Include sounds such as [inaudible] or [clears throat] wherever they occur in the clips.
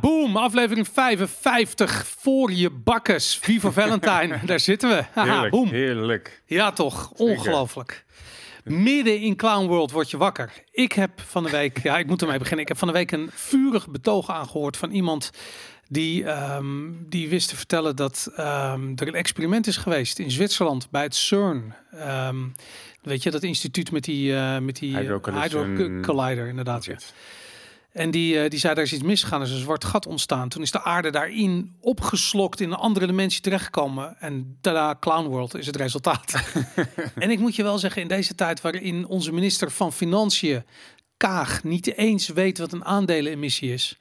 Boom, aflevering 55 voor je bakkes. Viva [laughs] Valentine, daar zitten we. Haha, Heerlijk, boom. heerlijk. Ja toch, ongelooflijk. Midden in Clown World word je wakker. Ik heb van de week, ja ik moet ermee beginnen. Ik heb van de week een vurig betoog aangehoord van iemand die, ehm, die wist te vertellen dat ehm, er een experiment is geweest in Zwitserland bij het CERN. Ehm, weet je, dat instituut met die, eh, met die Hydro uh, Collision- Hydro Collider inderdaad. Ja. En die, eh, die zei, daar is iets misgegaan, er is een zwart gat ontstaan. Toen is de aarde daarin opgeslokt, in een andere dimensie terechtgekomen. En tada, Clown World is het resultaat. [laughs] en ik moet je wel zeggen, in deze tijd waarin onze minister van Financiën, Kaag, niet eens weet wat een aandelenemissie is,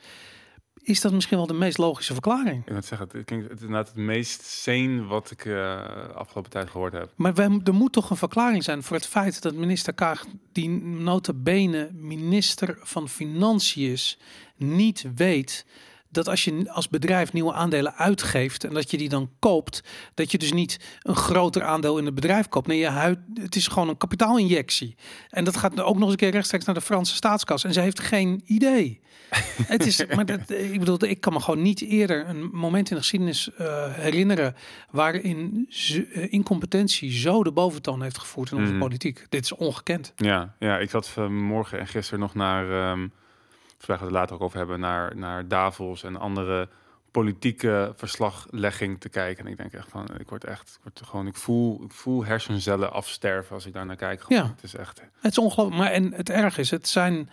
is dat misschien wel de meest logische verklaring. Ik moet zeggen, het klinkt het inderdaad het meest sane wat ik eh afgelopen tijd gehoord heb. Maar we, er moet toch een verklaring zijn voor het feit dat minister Kaag, die nota bene minister van Financiën is, niet weet dat als je als bedrijf nieuwe aandelen uitgeeft en dat je die dan koopt, dat je dus niet een groter aandeel in het bedrijf koopt. Nee, je huid, het is gewoon een kapitaalinjectie. En dat gaat ook nog eens een keer rechtstreeks naar de Franse staatskas. En ze heeft geen idee. [laughs] het is, maar dat, ik bedoel, ik kan me gewoon niet eerder een moment in de geschiedenis eh, herinneren waarin eh, incompetentie zo de boventoon heeft gevoerd in onze Mhm. politiek. Dit is ongekend. Ja, ja ik zat vanmorgen en gisteren nog naar, ehm gaan we het later ook over hebben, naar, naar Davos en andere politieke verslaglegging te kijken. En ik denk echt van, ik word echt, ik word gewoon, ik voel, ik voel hersencellen afsterven als ik daar naar kijk. Gewoon, Ja. Het is echt, Het is ongelooflijk. Maar en het erg is, het zijn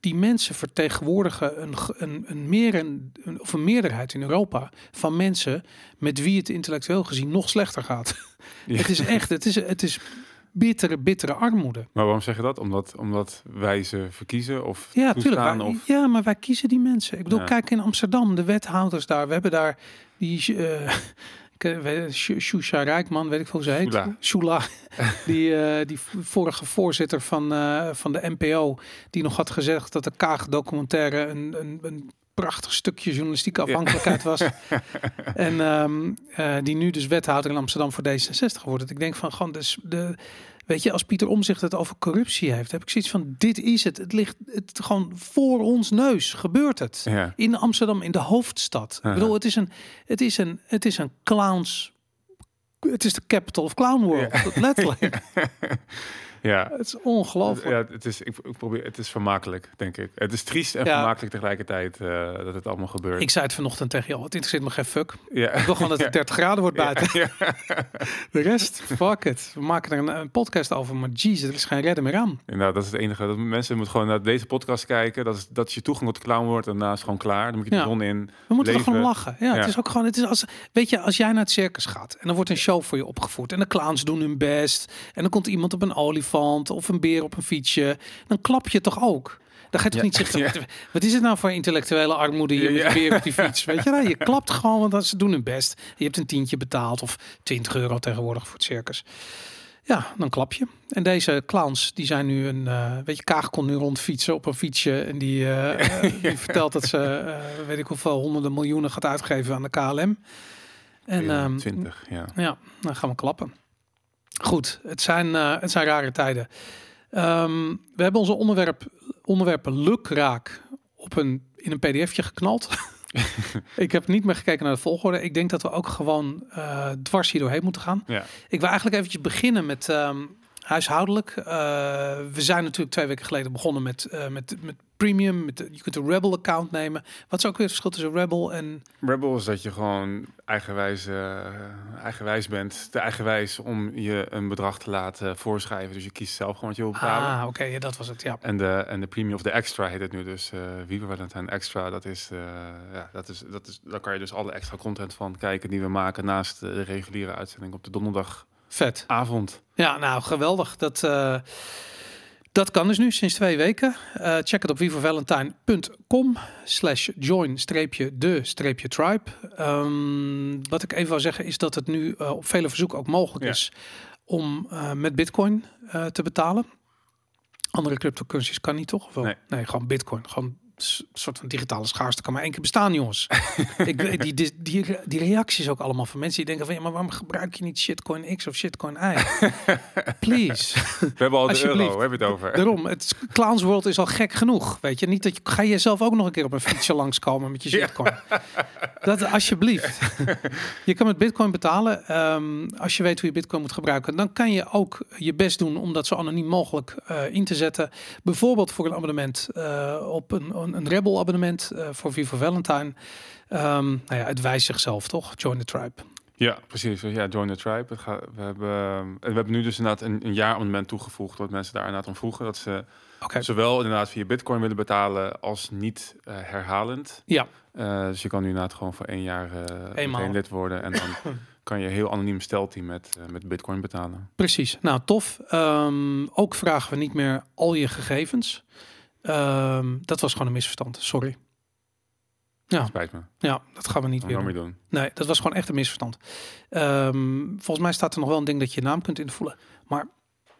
die mensen vertegenwoordigen een, een, een, meer, een, een- of een meerderheid in Europa van mensen met wie het intellectueel gezien nog slechter gaat. Ja. [laughs] Het is echt, het is, het is bittere, bittere armoede. Maar waarom zeg je dat? Omdat, omdat wij ze verkiezen of Ja, toestaan? Of... Ja, maar wij kiezen die mensen. Ik bedoel, Ja. kijk in Amsterdam, de wethouders daar. We hebben daar die eh Shu- Shusha Rijkman, weet ik veel hoe ze heet. Shula. [laughs] Die, eh, die vorige voorzitter van, eh, van de NPO, die nog had gezegd dat de Kaag-documentaire een, een, een prachtig stukje journalistieke afhankelijkheid was. [laughs] en ehm, eh, die nu dus wethouder in Amsterdam voor D66 wordt. Ik denk van gewoon, dus de, weet je, als Pieter Omzicht het over corruptie heeft, heb ik zoiets van, dit is het. Het ligt het gewoon voor ons neus, gebeurt het. Ja. In Amsterdam, in de hoofdstad. Ik bedoel, het is een, het is een, het is een clowns. Het is de capital of clown world. Letterlijk. [laughs] ja. Het is ongelooflijk. Ja, het is, ik, ik probeer, het is vermakelijk, denk ik. Het is triest en Ja. vermakelijk tegelijkertijd eh, dat het allemaal gebeurt. Ik zei het vanochtend tegen jou. Het interesseert me geen fuck. ja. Ik wil gewoon dat het 30 graden wordt buiten. Ja. [laughs] De rest, fuck it. We maken er een, een podcast over. Maar jeez, er is geen redden meer aan. Inderdaad, dat is het enige. Dat mensen moeten gewoon naar deze podcast kijken. Dat is, dat is je toegang tot clown wordt. En daarna is gewoon klaar. Dan moet je de Ja. zon in. We moeten er gewoon lachen. Ja, het is ook gewoon. Het is als, weet je, als jij naar het circus gaat en dan wordt een show voor je opgevoerd en de clowns doen hun best en dan komt iemand op een olifant of een beer op een fietsje, dan klap je toch ook. Dan ga je toch Ja. niet zeggen, Ja. wat, is het nou voor intellectuele armoede hier Ja, met beer op die [laughs] fiets? Weet je, nou, je klapt gewoon, want ze doen hun best. Je hebt een tientje betaald of 20 euro tegenwoordig voor het circus. Ja, dan klap je. En deze clowns, die zijn nu een, eh, weet je, Kaag kon nu rondfietsen op een fietsje en die, eh, [laughs] die vertelt dat ze, eh, weet ik hoeveel honderden miljoenen gaat uitgeven aan de KLM. En ehm, 20, ja. ja, dan gaan we klappen. Goed, het zijn, eh, het zijn rare tijden. Ehm, we hebben onze onderwerp, onderwerpen lukraak op een, in een pdfje geknald. [laughs] ik heb niet meer gekeken naar de volgorde. Ik denk dat we ook gewoon eh, dwars hier doorheen moeten gaan. Ja. Ik wil eigenlijk eventjes beginnen met ehm, huishoudelijk. Eh, we zijn natuurlijk twee weken geleden begonnen met, met, met premium. Met de, je kunt een Rebel account nemen. Wat is ook weer het verschil tussen Rebel en... Rebel is dat je gewoon eigenwijs, eh, eigenwijs bent. Te eigenwijs om je een bedrag te laten voorschrijven. Dus je kiest zelf gewoon wat je wil betalen. Ah, oké, ja, dat was het, ja. En de, en de premium of de extra heet het nu dus. eh Viva Valentine Extra, dat is, eh, ja, dat is, dat is, daar kan je dus alle extra content van kijken die we maken naast de reguliere uitzending op de donderdagavond. Vet. Ja, nou, geweldig. Dat, eh, dat kan dus nu sinds twee weken. Eh, check het op vivavalentine.com slash join streepje de streepje tribe. Ehm, wat ik even wil zeggen is dat het nu eh, op vele verzoeken ook mogelijk Ja. is om eh, met bitcoin te betalen. Andere cryptocurrencies kan niet toch? Wel? Nee. nee, gewoon bitcoin. Gewoon soort van digitale schaarste kan maar één keer bestaan, jongens. [laughs] ik, die, die, die, die reacties ook allemaal van mensen die denken van, ja, maar waarom gebruik je niet shitcoin X of shitcoin Y? [laughs] Please. We hebben al de euro, we hebben het over. Daarom, het Clowns World is al gek genoeg, weet je. Niet dat je, ga je zelf ook nog een keer op een fietsje [laughs] langskomen met je Ja. shitcoin. Dat alsjeblieft. je kan met bitcoin betalen. Ehm, als je weet hoe je bitcoin moet gebruiken, dan kan je ook je best doen om dat zo anoniem mogelijk eh, in te zetten. Bijvoorbeeld voor een abonnement eh, op een, een, een Rebel abonnement eh, voor Vivo Valentine. Ehm, nou ja, het wijst zichzelf toch? Join the tribe. Ja, precies. Ja, join the tribe. We, hebben, en we hebben nu dus inderdaad een, een jaarabonnement toegevoegd, wat mensen daar inderdaad om vroegen. Dat ze zowel inderdaad via bitcoin willen betalen als niet eh, herhalend. Ja. Eh, dus je kan nu inderdaad gewoon voor één jaar meteen lid worden. En dan [laughs] kan je heel anoniem stelteam met, met bitcoin betalen. Precies. Nou, tof. Ehm, ook vragen we niet meer al je gegevens. Ehm, dat was gewoon een misverstand. Sorry. Ja. Spijt me. Ja, dat gaan we niet weer we doen. doen. Nee, dat was gewoon echt een misverstand. Ehm, volgens mij staat er nog wel een ding dat je je naam kunt invullen. Maar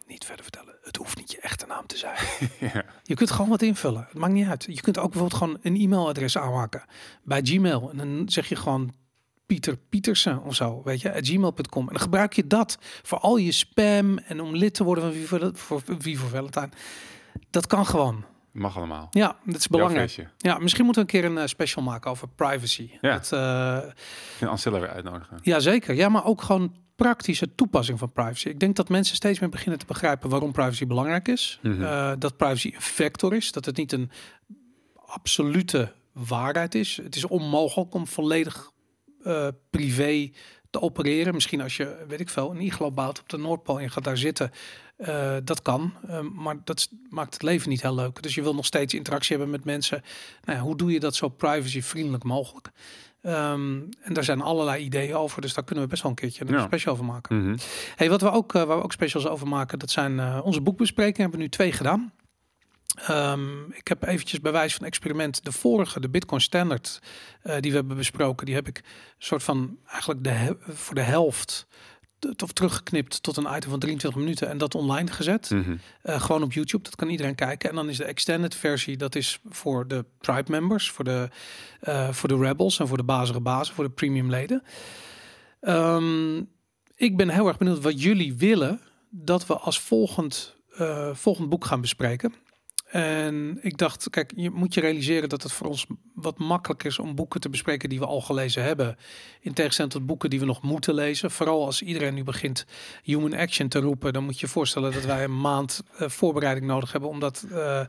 niet verder vertellen. Het hoeft niet je echte naam te zijn. [laughs] ja. Je kunt gewoon wat invullen. Het maakt niet uit. Je kunt ook bijvoorbeeld gewoon een e-mailadres aanmaken bij Gmail. En dan zeg je gewoon Pieter Pietersen of zo, weet je, at gmail.com. En dan gebruik je dat voor al je spam en om lid te worden van Vivo, voor Vivo Valentine. Dat kan gewoon. Mag allemaal. Ja, dat is belangrijk. Ja, misschien moeten we een keer een eh, special maken over privacy. Ja. Dat, eh, En Ancilla weer uitnodigen. ja, zeker. Ja, maar ook gewoon praktische toepassing van privacy. Ik denk dat mensen steeds meer beginnen te begrijpen waarom privacy belangrijk is. Mhm. Eh, dat privacy een factor is. Dat het niet een absolute waarheid is. Het is onmogelijk om volledig privé te opereren. Misschien als je, weet ik veel, een iglo bouwt op de Noordpool en gaat daar zitten. Eh, dat kan, Eh, maar dat maakt het leven niet heel leuk. Dus je wil nog steeds interactie hebben met mensen. Nou ja, hoe doe je dat zo privacyvriendelijk mogelijk? Ehm, en daar zijn allerlei ideeën over, dus daar kunnen we best wel een keertje een Ja. special over maken. Mhm. Hey, wat we ook, eh, waar we ook specials over maken, dat zijn eh, onze boekbesprekingen. Hebben we nu twee gedaan. Ehm, ik heb eventjes bij wijze van experiment de vorige, de Bitcoin Standard, eh, die we hebben besproken, die heb ik soort van eigenlijk de, voor de helft of teruggeknipt tot een item van 23 minuten en dat online gezet. Mhm. Eh, gewoon op YouTube, dat kan iedereen kijken. En dan is de extended versie, dat is voor de tribe members, voor de, eh, voor de rebels en voor de bazige bazen, voor de premium leden. Ehm, ik ben heel erg benieuwd wat jullie willen dat we als volgend, volgend boek gaan bespreken. En ik dacht, kijk, je moet je realiseren dat het voor ons wat makkelijker is om boeken te bespreken die we al gelezen hebben. In tegenstelling tot boeken die we nog moeten lezen. Vooral als iedereen nu begint human action te roepen, dan moet je je voorstellen dat wij een maand eh, voorbereiding nodig hebben om dat, eh,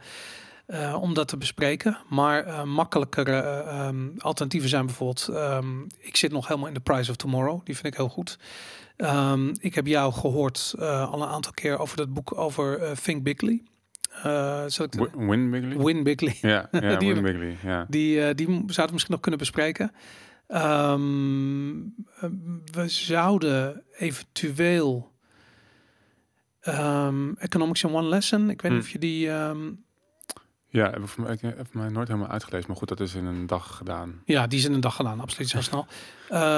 eh, om dat te bespreken. Maar makkelijkere eh, ehm, alternatieven zijn bijvoorbeeld, ehm, ik zit nog helemaal in The Price of Tomorrow, die vind ik heel goed. Ehm, ik heb jou gehoord eh, al een aantal keer over dat boek over Think Bigly. Wi- Win Bigley? Win Bigly. Ja, ja [laughs] Die- Win Bigley. Ja. Die, eh, die zouden we misschien nog kunnen bespreken. Ehm, eh, we zouden eventueel ehm, Economics in One Lesson. Ik weet niet Hm. of je die. ehm, Ja, heb ik voor mij, ik heb mij nooit helemaal uitgelezen. Maar goed, dat is in een dag gedaan. ja, die is in een dag gedaan, absoluut zo snel.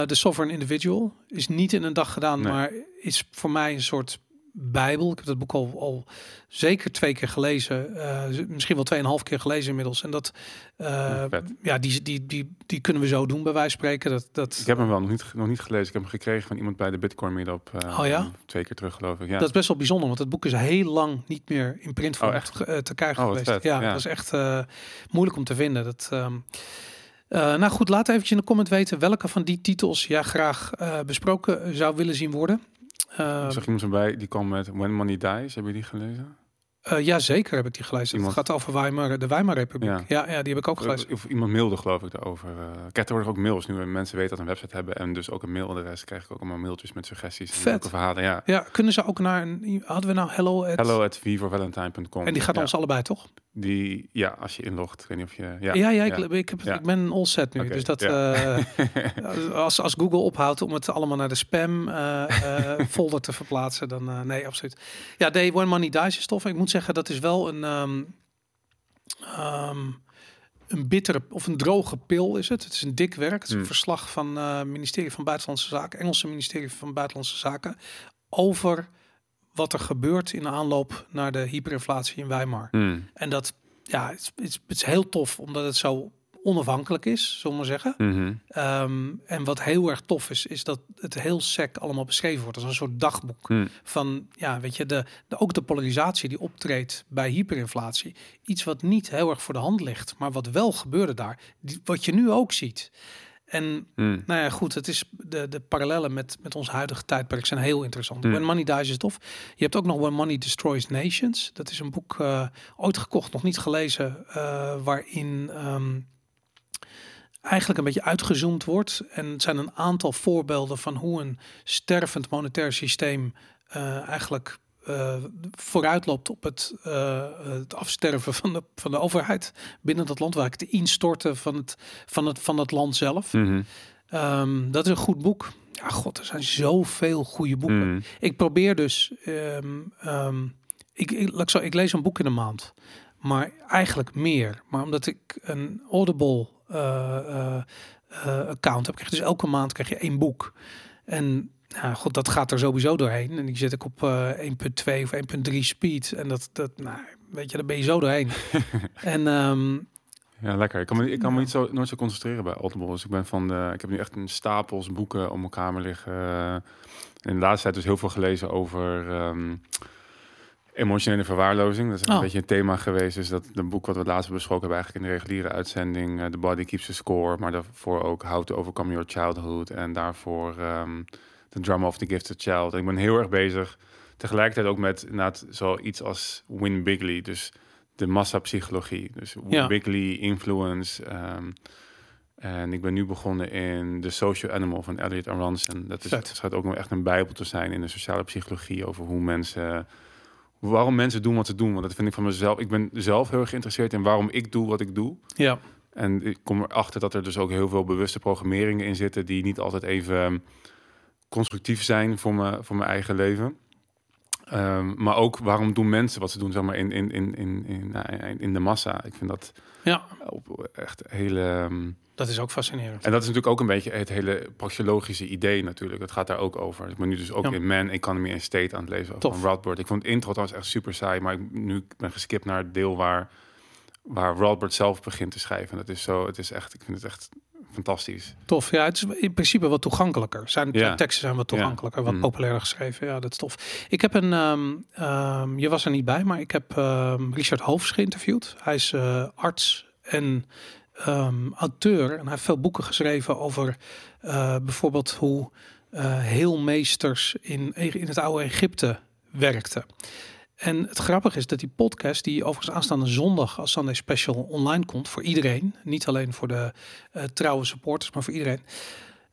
De Sovereign Individual is niet in een dag gedaan, Nee. maar is voor mij een soort bijbel. Ik heb dat boek al, al zeker twee keer gelezen, eh, misschien wel tweeënhalf keer gelezen inmiddels. En dat, eh, ja, die, die, die, die kunnen we zo doen bij wijze van spreken. Dat, dat, Ik heb hem wel nog niet, nog niet gelezen. Ik heb hem gekregen van iemand bij de Bitcoin Meetup. eh, Oh ja? Twee keer terug, geloof ik. Ja. Dat is best wel bijzonder, want het boek is heel lang niet meer in printvorm Oh, echt? ge- eh, te krijgen Oh, geweest. Ja, ja. dat is echt moeilijk om te vinden. Dat, ehm, eh, nou goed, laat eventjes in de comment weten welke van die titels jij graag besproken zou willen zien worden. Uh, Ik zag iemand erbij, die kwam met When Money Dies. Heb je die gelezen? ja, zeker heb ik die gelezen. Iemand- Het gaat over Weimar, de Weimarrepubliek. Ja. Ja. Ja, die heb ik ook gelezen. Of iemand mailde geloof ik daarover. eh ik krijg tegenwoordig ook mails nu. en Mensen weten dat een website hebben. En dus ook een mailadres. krijg ik ook allemaal mailtjes met suggesties. En leuke verhalen. Ja. Ja, kunnen ze ook naar. Hadden we nou hello at... Hello at. En die gaat ja. ons allebei, toch? Die, ja, als je inlogt. Ik weet niet of je... Ja, Ja, ja, ik, ik, heb, Ja. ik ben all set nu. Dus dat ja. eh, [laughs] als, als Google ophoudt om het allemaal naar de spam eh, eh, [laughs] folder te verplaatsen, dan nee, absoluut. Ja, Day One Money Dies is tof. Ik moet zeggen, dat is wel een, ehm, een bittere of een droge pil is het. Het is een dik werk. Het is een Hmm. verslag van het ministerie van Buitenlandse Zaken, Engelse ministerie van Buitenlandse Zaken, over wat er gebeurt in de aanloop naar de hyperinflatie in Weimar. Hmm. En dat, ja, het is, het, is, heel tof omdat het zo onafhankelijk is, zullen we zeggen. Mhm. Ehm, en wat heel erg tof is, is dat het heel sec allemaal beschreven wordt als een soort dagboek Hm. van, ja, weet je, de, de, ook de polarisatie die optreedt bij hyperinflatie. Iets wat niet heel erg voor de hand ligt, maar wat wel gebeurde daar, die, wat je nu ook ziet. En Hm. nou ja, goed, het is de, de parallellen met, met ons huidige tijdperk zijn heel interessant. Hmm. When Money Dies is tof. Je hebt ook nog When Money Destroys Nations. Dat is een boek eh, ooit gekocht, nog niet gelezen, eh, waarin ehm, eigenlijk een beetje uitgezoomd wordt. En het zijn een aantal voorbeelden van hoe een stervend monetair systeem eh, eigenlijk eh, vooruit loopt op het, eh, het afsterven van de, van de overheid binnen dat land, waar ik het instorten van het, van het, van het land zelf. Mhm. Ehm, dat is een goed boek. Ja, god, er zijn zoveel goede boeken. Mhm. Ik probeer dus, ehm, ehm, ik, ik, ik, lees een boek in een maand, maar eigenlijk meer. Maar omdat ik een Audible eh, account heb, krijg je dus elke maand krijg je één boek. En ja, god, dat gaat er sowieso doorheen. En die zit ik op eh 1.2 of 1.3 speed. En dat, dat, nou, weet je, daar ben je zo doorheen. [laughs] en ehm, Ja, lekker. Ik kan me, ik kan me niet zo, nooit zo concentreren bij Audible. Dus ik ben van de, ik heb nu echt een stapels boeken op mijn kamer liggen. In de laatste tijd dus heel veel gelezen over ehm, emotionele verwaarlozing. Dat is Oh. een beetje een thema geweest. Dus dat een boek wat we laatst besproken hebben eigenlijk in de reguliere uitzending. eh, The Body Keeps the Score. Maar daarvoor ook How to Overcome Your Childhood. En daarvoor ehm The Drama of the Gifted Child. En ik ben heel erg bezig. Tegelijkertijd ook met inderdaad zoiets als Win Bigley. Dus de massapsychologie. Dus Ja. Bigley, influence. ehm, en ik ben nu begonnen in The Social Animal van Elliot Aronson. Dat is, het schijnt ook nog echt een bijbel te zijn in de sociale psychologie over hoe mensen, waarom mensen doen wat ze doen. Want dat vind ik van mezelf. Ik ben zelf heel erg geïnteresseerd in waarom ik doe wat ik doe. ja, En ik kom erachter dat er dus ook heel veel bewuste programmeringen in zitten die niet altijd even constructief zijn voor, me, voor mijn eigen leven. Ehm, maar ook waarom doen mensen wat ze doen, zeg maar, in, in, in, in, in, nou, in de massa. Ik vind dat ja, op echt hele. ehm, dat is ook fascinerend. en dat is natuurlijk ook een beetje het hele praxeologische idee natuurlijk. Dat gaat daar ook over. Ik ben nu dus ook Ja. in Man, Economy and State aan het lezen Tof. van Rothbard. Ik vond het intro trouwens echt super saai, maar ik, nu ik ben geskipt naar het deel waar, waar Rothbard zelf begint te schrijven. Dat is zo, het is echt, ik vind het echt fantastisch. Tof. Ja, het is in principe wat toegankelijker. Zijn Ja. teksten zijn wat toegankelijker, wat Mm. populairder geschreven. Ja, dat is tof. Ik heb een, ehm, ehm, je was er niet bij, maar ik heb ehm, Richard Hoofs geïnterviewd. Hij is eh, arts en auteur en hij heeft veel boeken geschreven over eh, bijvoorbeeld hoe eh heelmeesters in, in het oude Egypte werkten. En het grappige is dat die podcast, die overigens aanstaande zondag als Sunday Special online komt voor iedereen, niet alleen voor de eh, trouwe supporters, maar voor iedereen.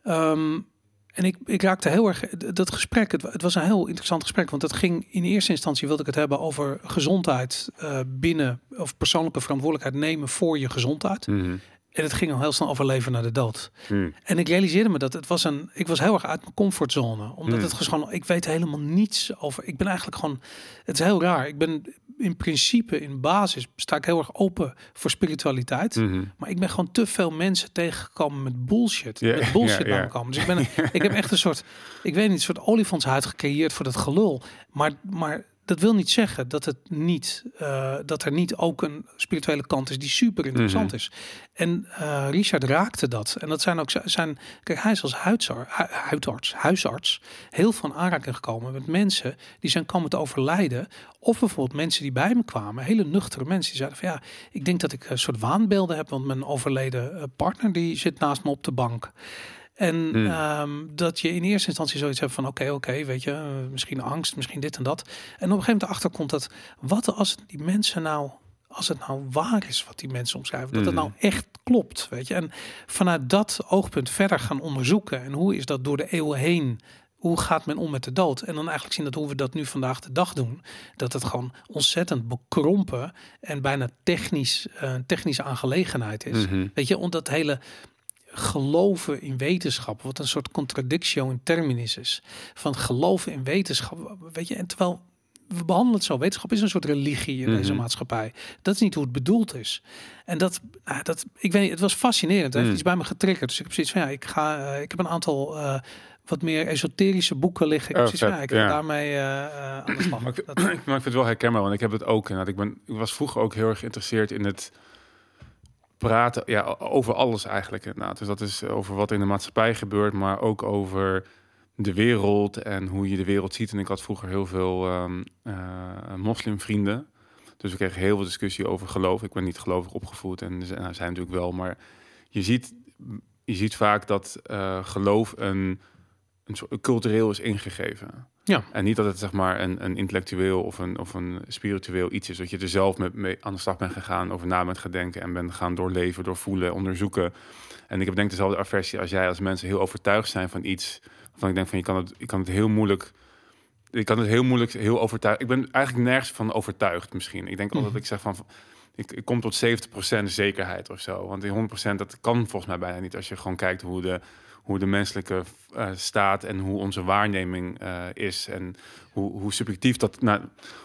Ehm, en ik, ik raakte heel erg dat gesprek. Het was een heel interessant gesprek, want het ging in eerste instantie wilde ik het hebben over gezondheid eh, binnen of persoonlijke verantwoordelijkheid nemen voor je gezondheid. Mhm. En het ging al heel snel over leven naar de dood. Mhm. En ik realiseerde me dat het was een. Ik was heel erg uit mijn comfortzone. Omdat Hmm. het gewoon. Ik weet helemaal niets over. Ik ben eigenlijk gewoon. Het is heel raar. Ik ben in principe, in basis, sta ik heel erg open voor spiritualiteit. Mhm. Maar ik ben gewoon te veel mensen tegengekomen met bullshit. Met [laughs] bullshit me komen. Dus ik, ben, een- ik heb echt een soort, ik weet niet, een soort olifantshuid gecreëerd voor dat gelul. Maar, maar dat wil niet zeggen dat het niet, eh, dat er niet ook een spirituele kant is die super interessant Mhm. is. En eh, Richard raakte dat. En dat zijn ook zijn, kijk, hij is als huidsar, hu- huidarts, huisarts heel van aanraking gekomen met mensen die zijn komen te overlijden. Of bijvoorbeeld mensen die bij me kwamen, hele nuchtere mensen die zeiden van ja, ik denk dat ik een soort waanbeelden heb, want mijn overleden eh, partner die zit naast me op de bank. En Hmm. ehm, dat je in eerste instantie zoiets hebt van oké, oké, weet je, eh, misschien angst, misschien dit en dat. En op een gegeven moment erachter komt dat wat als die mensen nou, als het nou waar is wat die mensen omschrijven, dat het Hmm. nou echt klopt, weet je. En vanuit dat oogpunt verder gaan onderzoeken en hoe is dat door de eeuwen heen hoe gaat men om met de dood? En dan eigenlijk zien dat hoe we dat nu vandaag de dag doen. Dat het gewoon ontzettend bekrompen en bijna technisch, eh, technische aangelegenheid is. Mhm. Weet je, omdat hele geloven in wetenschap, wat een soort contradictio in terminis is. Van geloven in wetenschap, weet je, en terwijl we behandelen het zo. Wetenschap is een soort religie in deze Mhm. maatschappij. Dat is niet hoe het bedoeld is. En dat, nou, dat ik weet niet, het was fascinerend. Het heeft iets bij me getriggerd. Dus ik heb zoiets van, ja, ik ga, eh, ik heb een aantal eh, wat meer esoterische boeken liggen. Ik Oh, precies, ja, ik ja. daarmee eh, aan de slag. Maar ik, Dat- [clears throat] maar ik vind het wel herkenbaar, want ik heb het ook. inderdaad. Ik, ben, ik was vroeger ook heel erg geïnteresseerd in het praten ja, over alles eigenlijk. Inderdaad. Dus dat is over wat in de maatschappij gebeurt, maar ook over de wereld en hoe je de wereld ziet. En ik had vroeger heel veel ehm eh, moslimvrienden. Dus we kregen heel veel discussie over geloof. Ik ben niet gelovig opgevoed en nou, zijn natuurlijk wel. Maar je ziet, je ziet vaak dat eh, geloof een, een soort cultureel is ingegeven. Ja. En niet dat het zeg maar een, een intellectueel of een, of een spiritueel iets is. Dat je er zelf met, mee aan de slag bent gegaan, over na bent gaan denken en bent gaan doorleven, doorvoelen, onderzoeken. En ik heb denk dezelfde aversie als jij, als mensen heel overtuigd zijn van iets. Van ik denk van je kan het, je kan het heel moeilijk. Ik kan het heel moeilijk heel overtuigd. Ik ben eigenlijk nergens van overtuigd misschien. Ik denk altijd dat ik zeg van ik, ik kom tot 70% zekerheid of zo. Want die 100% dat kan volgens mij bijna niet als je gewoon kijkt hoe de, hoe de menselijke eh, staat en hoe onze waarneming eh, is. En hoe, hoe subjectief dat. Nou,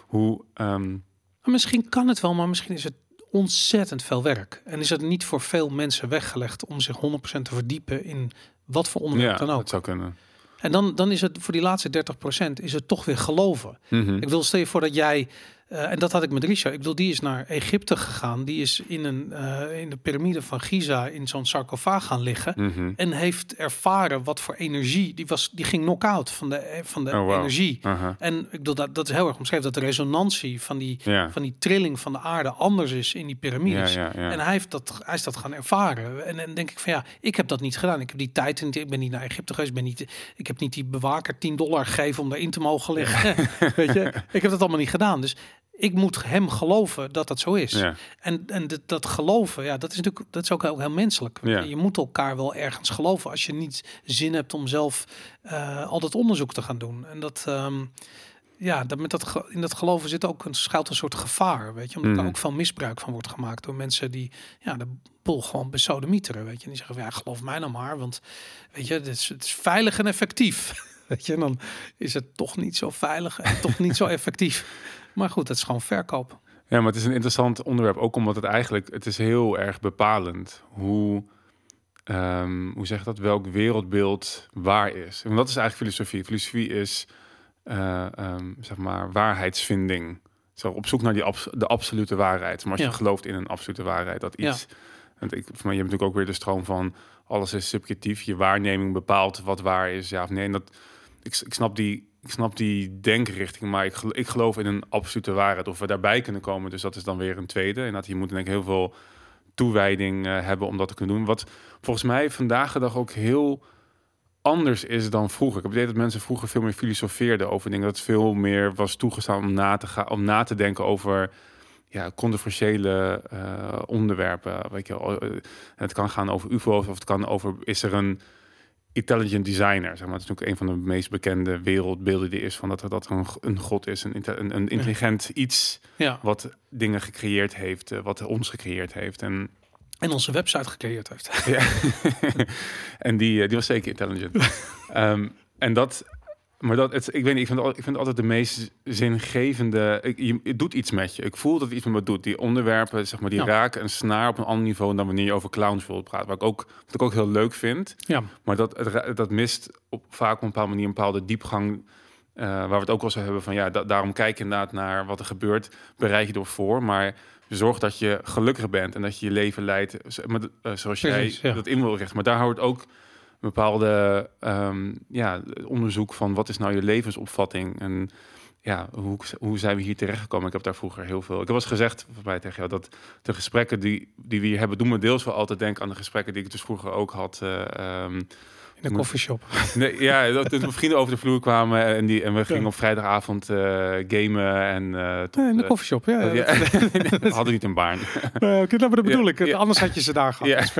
hoe. ehm, misschien kan het wel, maar misschien is het ontzettend veel werk. En is het niet voor veel mensen weggelegd om zich 100% te verdiepen in wat voor onderwerp ja, dan ook. dat zou kunnen. En dan, dan is het voor die laatste 30% is het toch weer geloven. Mhm. Ik wil stel je voor dat jij, eh, en dat had ik met Richard, ik wil die is naar Egypte gegaan. Die is in, een, eh, in de piramide van Giza in zo'n sarcofaag gaan liggen. Mhm. En heeft ervaren wat voor energie, die, was, die ging knock-out van de, eh, van de Oh, energie. En ik bedoel, dat, dat is heel erg omschreven, dat de resonantie van die, van die trilling van de aarde anders is in die piramides. En hij, heeft dat, hij is dat gaan ervaren. En dan denk ik van ja, ik heb dat niet gedaan. Ik heb die tijd niet. Ik ben niet naar Egypte geweest. Ik, ben niet, ik heb niet die bewaker 10 dollar gegeven om daarin te mogen liggen. [laughs] Weet je, ik heb dat allemaal niet gedaan. Dus ik moet hem geloven dat dat zo is. Ja. En, en dat, dat geloven, ja, dat is natuurlijk dat is ook heel, heel menselijk. Ja. Je moet elkaar wel ergens geloven als je niet zin hebt om zelf eh, al dat onderzoek te gaan doen. En dat, ehm, ja, dat met dat in dat geloven zit ook een schuilt een soort gevaar, weet je, omdat er ook veel misbruik van wordt gemaakt door mensen die, ja, de boel gewoon besodemieteren, weet je, en die zeggen, van, ja, geloof mij nou maar, want weet je, het is, het is veilig en effectief. [laughs] Weet je, en dan is het toch niet zo veilig en toch niet zo effectief. Maar goed, het is gewoon verkoop. Ja, maar het is een interessant onderwerp. Ook omdat het eigenlijk, het is heel erg bepalend hoe, ehm, hoe zeg je dat, welk wereldbeeld waar is. En dat is eigenlijk filosofie. Filosofie is, eh, ehm, zeg maar, waarheidsvinding. Zo op zoek naar die abs- de absolute waarheid. Maar als Ja. je gelooft in een absolute waarheid, dat Ja. iets... Want ik, voor mij, je hebt natuurlijk ook weer de stroom van alles is subjectief. Je waarneming bepaalt wat waar is, ja of nee. En dat, ik, ik snap die, ik snap die denkrichting, maar ik, ik geloof in een absolute waarheid. Of we daarbij kunnen komen, dus dat is dan weer een tweede. En dat je moet denk ik heel veel toewijding eh, hebben om dat te kunnen doen. Wat volgens mij vandaag de dag ook heel anders is dan vroeger. Ik heb idee dat mensen vroeger veel meer filosofeerden over dingen. Dat veel meer was toegestaan om na te, gaan, om na te denken over ja, controversiële eh, onderwerpen. Weet je. Eh, het kan gaan over UFO's of het kan over is er een intelligent designer. Zeg maar. Het is natuurlijk een van de meest bekende wereldbeelden die is van dat er dat er een, een god is, een, een, een intelligent iets Ja, wat dingen gecreëerd heeft, eh, wat ons gecreëerd heeft. En, en onze website gecreëerd heeft. ja. [laughs] en die, eh, die was zeker intelligent. [laughs] Ehm, en dat, maar dat, het, ik weet niet, ik vind, het al- ik vind het altijd de meest zingevende. Ik, je, het doet iets met je. Ik voel dat het iets met me doet. Die onderwerpen, zeg maar, die Ja. raken een snaar op een ander niveau dan wanneer je over clowns wilt praten. Wat ik ook, wat ik ook heel leuk vind. Ja, Maar dat, het, dat mist op, vaak op een bepaalde manier een bepaalde diepgang. eh, waar we het ook wel zo hebben van ja, da- daarom kijk je inderdaad naar wat er gebeurt. Bereid je ervoor, maar zorg dat je gelukkig bent en dat je je leven leidt eh, zoals Precies, jij ja. dat in wil richten. Maar daar houdt ook bepaalde ehm, ja, onderzoek van wat is nou je levensopvatting en ja, hoe, hoe zijn we hier terechtgekomen? Ik heb daar vroeger heel veel. Ik eens gezegd bij tegen jou dat de gesprekken die, die we hier hebben, doen me deels wel altijd denken aan de gesprekken die ik dus vroeger ook had. eh, ehm, in de koffieshop. [laughs] Nee, ja, dat mijn vrienden over de vloer kwamen en, die, en we gingen Ja. op vrijdagavond eh, gamen en eh, tot, Nee, in de koffieshop, ja. [laughs] we hadden niet een baan. [laughs] Nee, oké, nou, maar dat bedoel ik. ja. Anders had je ze daar gehad.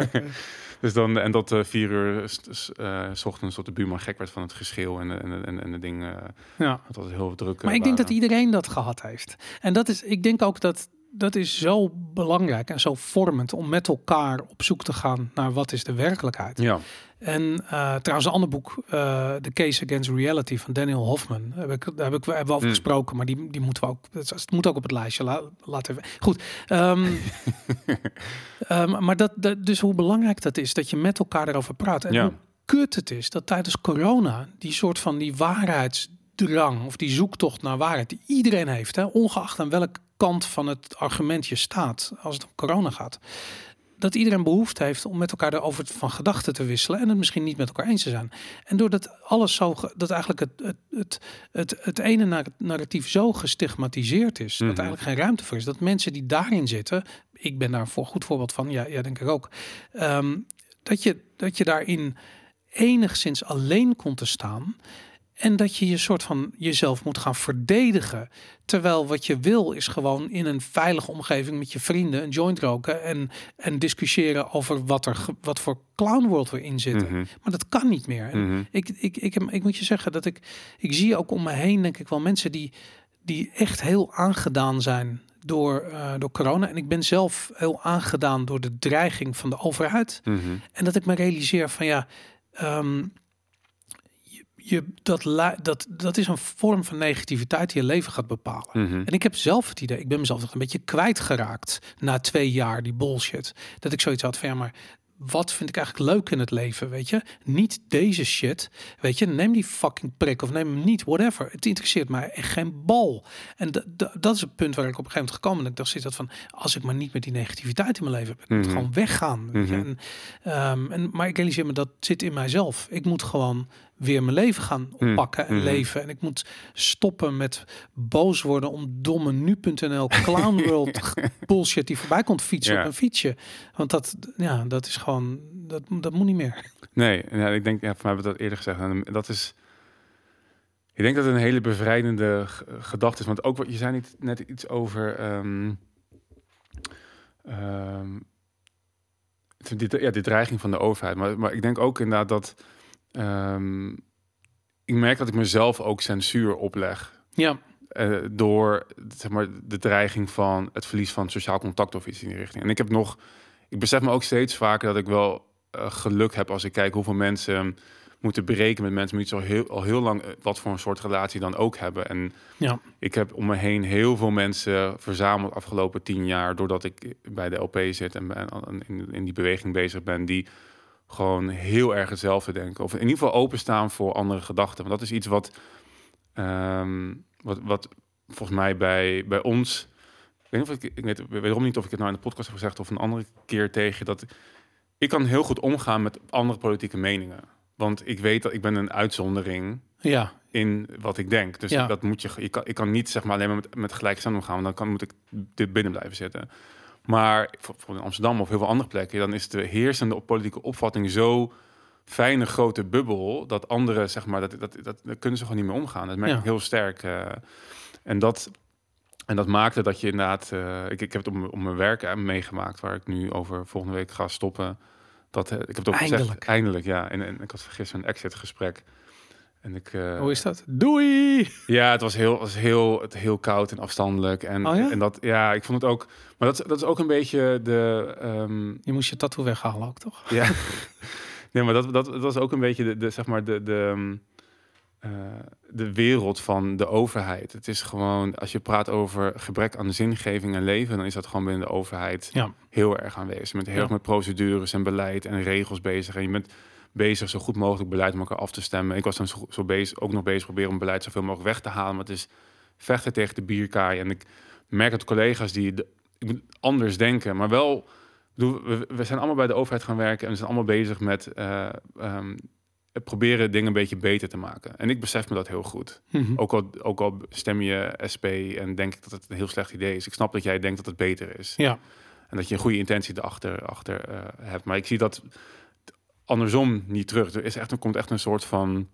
Dus dan, en dat eh, vier uur s- eh, ochtends tot de buurman gek werd van het geschreeuw en, en, en, en de dingen. Ja. Het was heel druk. eh, Maar ik denk dat iedereen dat gehad heeft. En dat is, ik denk ook dat dat is zo belangrijk en zo vormend om met elkaar op zoek te gaan naar wat is de werkelijkheid. Ja, En eh, trouwens, een ander boek, eh The Case Against Reality van Daniel Hoffman, heb ik, daar heb ik hebben we over Hmm. gesproken, maar die, die moeten we ook, het, moet ook op het lijstje. La, laten we. Goed. ehm, [laughs] ehm, maar dat, dat, dus hoe belangrijk dat is dat je met elkaar erover praat. En Ja. hoe kut het is dat tijdens corona die soort van die waarheidsdrang of die zoektocht naar waarheid die iedereen heeft, hè, ongeacht aan welke kant van het argument je staat als het om corona gaat, dat iedereen behoefte heeft om met elkaar erover van gedachten te wisselen en het misschien niet met elkaar eens te zijn. En doordat alles zo, dat eigenlijk het, het, het, het, het ene nar- narratief zo gestigmatiseerd is, Mhm. dat er eigenlijk geen ruimte voor is, dat mensen die daarin zitten, ik ben daar voor goed voorbeeld van, ja, ja denk ik ook, ehm, dat, je, dat je daarin enigszins alleen komt te staan. En dat je je soort van jezelf moet gaan verdedigen. Terwijl wat je wil is gewoon in een veilige omgeving met je vrienden een joint roken. En, en discussiëren over wat, er, wat voor clown world we in zitten. Mhm. Maar dat kan niet meer. Mhm. ik, ik, ik, heb- ik moet je zeggen dat ik, ik zie ook om me heen, denk ik wel, mensen die, die echt heel aangedaan zijn door, eh, door corona. En ik ben zelf heel aangedaan door de dreiging van de overheid. Mhm. En dat ik me realiseer van ja, ehm, je, dat, dat, dat is een vorm van negativiteit die je leven gaat bepalen. Mhm. En ik heb zelf het idee, ik ben mezelf toch een beetje kwijtgeraakt na twee jaar die bullshit. Dat ik zoiets had van ja, maar wat vind ik eigenlijk leuk in het leven, weet je? Niet deze shit, weet je? Neem die fucking prik of neem hem niet, whatever. Het interesseert mij echt geen bal. En dat is het punt waar ik op een gegeven moment gekomen ben. Ik dacht zit dat van, als ik maar niet met die negativiteit in mijn leven moet Mhm. gewoon weggaan. Weet je? Mhm. en, ehm, en, maar ik realiseer me dat zit in mijzelf. Ik moet gewoon weer mijn leven gaan oppakken en Mhm. leven. En ik moet stoppen met boos worden om domme nu.nl [laughs] clown world bullshit die voorbij komt fietsen Ja. op een fietsje. Want dat, ja, dat is gewoon, dat, dat moet niet meer. Nee, ja, ik denk, ja, voor mij hebben we dat eerder gezegd. En dat is, ik denk dat het een hele bevrijdende g- gedachte is. Want ook wat je zei niet, net iets over, ehm, ehm, die, ja, die dreiging van de overheid. Maar, maar ik denk ook inderdaad dat, ehm, ik merk dat ik mezelf ook censuur opleg. Ja, eh, door zeg maar, de dreiging van het verlies van sociaal contact of iets in die richting. En ik heb nog, ik besef me ook steeds vaker dat ik wel eh, geluk heb als ik kijk hoeveel mensen moeten breken met mensen die zo heel, al heel lang eh, wat voor een soort relatie dan ook hebben. En ja, ik heb om me heen heel veel mensen verzameld afgelopen tien jaar, doordat ik bij de LP zit en ben- in, in die beweging bezig ben, die gewoon heel erg hetzelfde denken. Of in ieder geval openstaan voor andere gedachten. Want dat is iets wat, ehm, wat, wat volgens mij bij, bij ons. Ik weet, niet of ik, ik weet wederom niet of ik het nou in de podcast heb gezegd of een andere keer tegen dat ik kan heel goed omgaan met andere politieke meningen. Want ik weet dat ik ben een uitzondering ja, in wat ik denk. Dus Ja. dat moet je, je kan, ik kan niet zeg maar alleen maar met, met gelijkstand omgaan, want dan kan, moet ik dit binnen blijven zitten. Maar bijvoorbeeld in Amsterdam of heel veel andere plekken, dan is de heersende politieke opvatting zo fijne grote bubbel dat anderen zeg maar dat dat dat, dat kunnen ze gewoon niet meer omgaan. Dat merk Ja. ik heel sterk. eh. en dat en dat maakte dat je inderdaad, eh, ik, ik heb het om, om mijn werk eh, meegemaakt, waar ik nu over volgende week ga stoppen. Dat, ik heb het ook gezegd, Eindelijk. eindelijk, ja. En, en ik had gisteren een exit gesprek. En ik, eh, hoe is dat? Doei! ja, het was heel, was heel, het heel koud en afstandelijk. En, Oh ja? en dat, ja, ik vond het ook. Maar dat, is- dat is ook een beetje de. ehm, Je moest je tattoo weghalen ook, toch? ja. [laughs] nee, maar dat, dat, dat was ook een beetje de, de zeg maar, de, de, ehm, eh, de wereld van de overheid. Het is gewoon, als je praat over gebrek aan zingeving en leven, dan is dat gewoon binnen de overheid Ja. heel erg aanwezig. Je bent heel Ja. erg met procedures en beleid en regels bezig. En je bent bezig zo goed mogelijk beleid met elkaar af te stemmen. Ik was dan zo, zo bezig, ook nog bezig proberen om beleid zoveel mogelijk weg te halen. Maar het is vechten tegen de bierkaai. En ik merk dat collega's die de, anders denken, maar wel. bedoel, We, we zijn allemaal bij de overheid gaan werken en we zijn allemaal bezig met eh, ehm, proberen dingen een beetje beter te maken. En ik besef me dat heel goed. Mhm. Ook al, ook al stem je SP en denk ik dat het een heel slecht idee is. Ik snap dat jij denkt dat het beter is. Ja, En dat je een goede intentie erachter achter, eh, hebt. Maar ik zie dat andersom niet terug. Er, is echt, er komt echt een soort van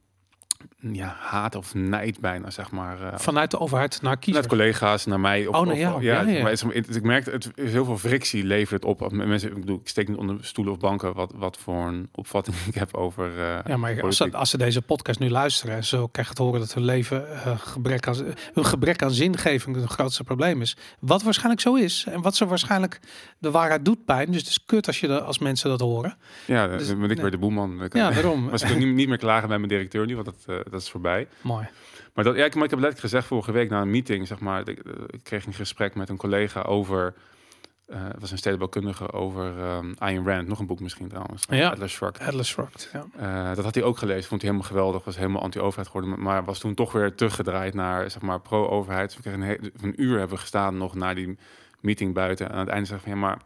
ja, haat of nijd bijna, zeg maar. eh, vanuit de overheid naar kiezers. Net collega's naar mij. Of, Oh, naar of- jou. ja, Ja, ja. Maar het het- ik merk, het is heel veel frictie levert het op. Mensen, ik bedoel, ik steek niet onder stoelen of banken wat, wat voor een opvatting [laughs] ik heb over. eh, Ja, maar als ze, als ze deze podcast nu luisteren en zo krijgen te horen dat hun leven eh, gebrek aan, hun gebrek aan zingeving het grootste probleem is. Wat waarschijnlijk zo is. En wat ze waarschijnlijk de waarheid doet pijn. Dus het is kut als je de, als mensen dat horen. ja, dus- ben ik nee. weer de boeman. Ik, Ja, daarom. [laughs] Maar ze kunnen niet, niet meer klagen bij mijn directeur nu, want dat, eh, dat is voorbij. Mooi. Maar, dat, ja, ik, maar ik heb letterlijk gezegd vorige week na een meeting, zeg maar, ik, eh, ik kreeg een gesprek met een collega over het was een stedenbouwkundige over um, Ayn Rand, nog een boek misschien trouwens. Ja. Atlas Shrugged. Atlas Shrugged, ja. Dat had hij ook gelezen, vond hij helemaal geweldig, was helemaal anti-overheid geworden, maar was toen toch weer teruggedraaid naar zeg maar pro-overheid. We kregen een, een uur hebben we gestaan nog na die meeting buiten en aan het einde zei van ja, maar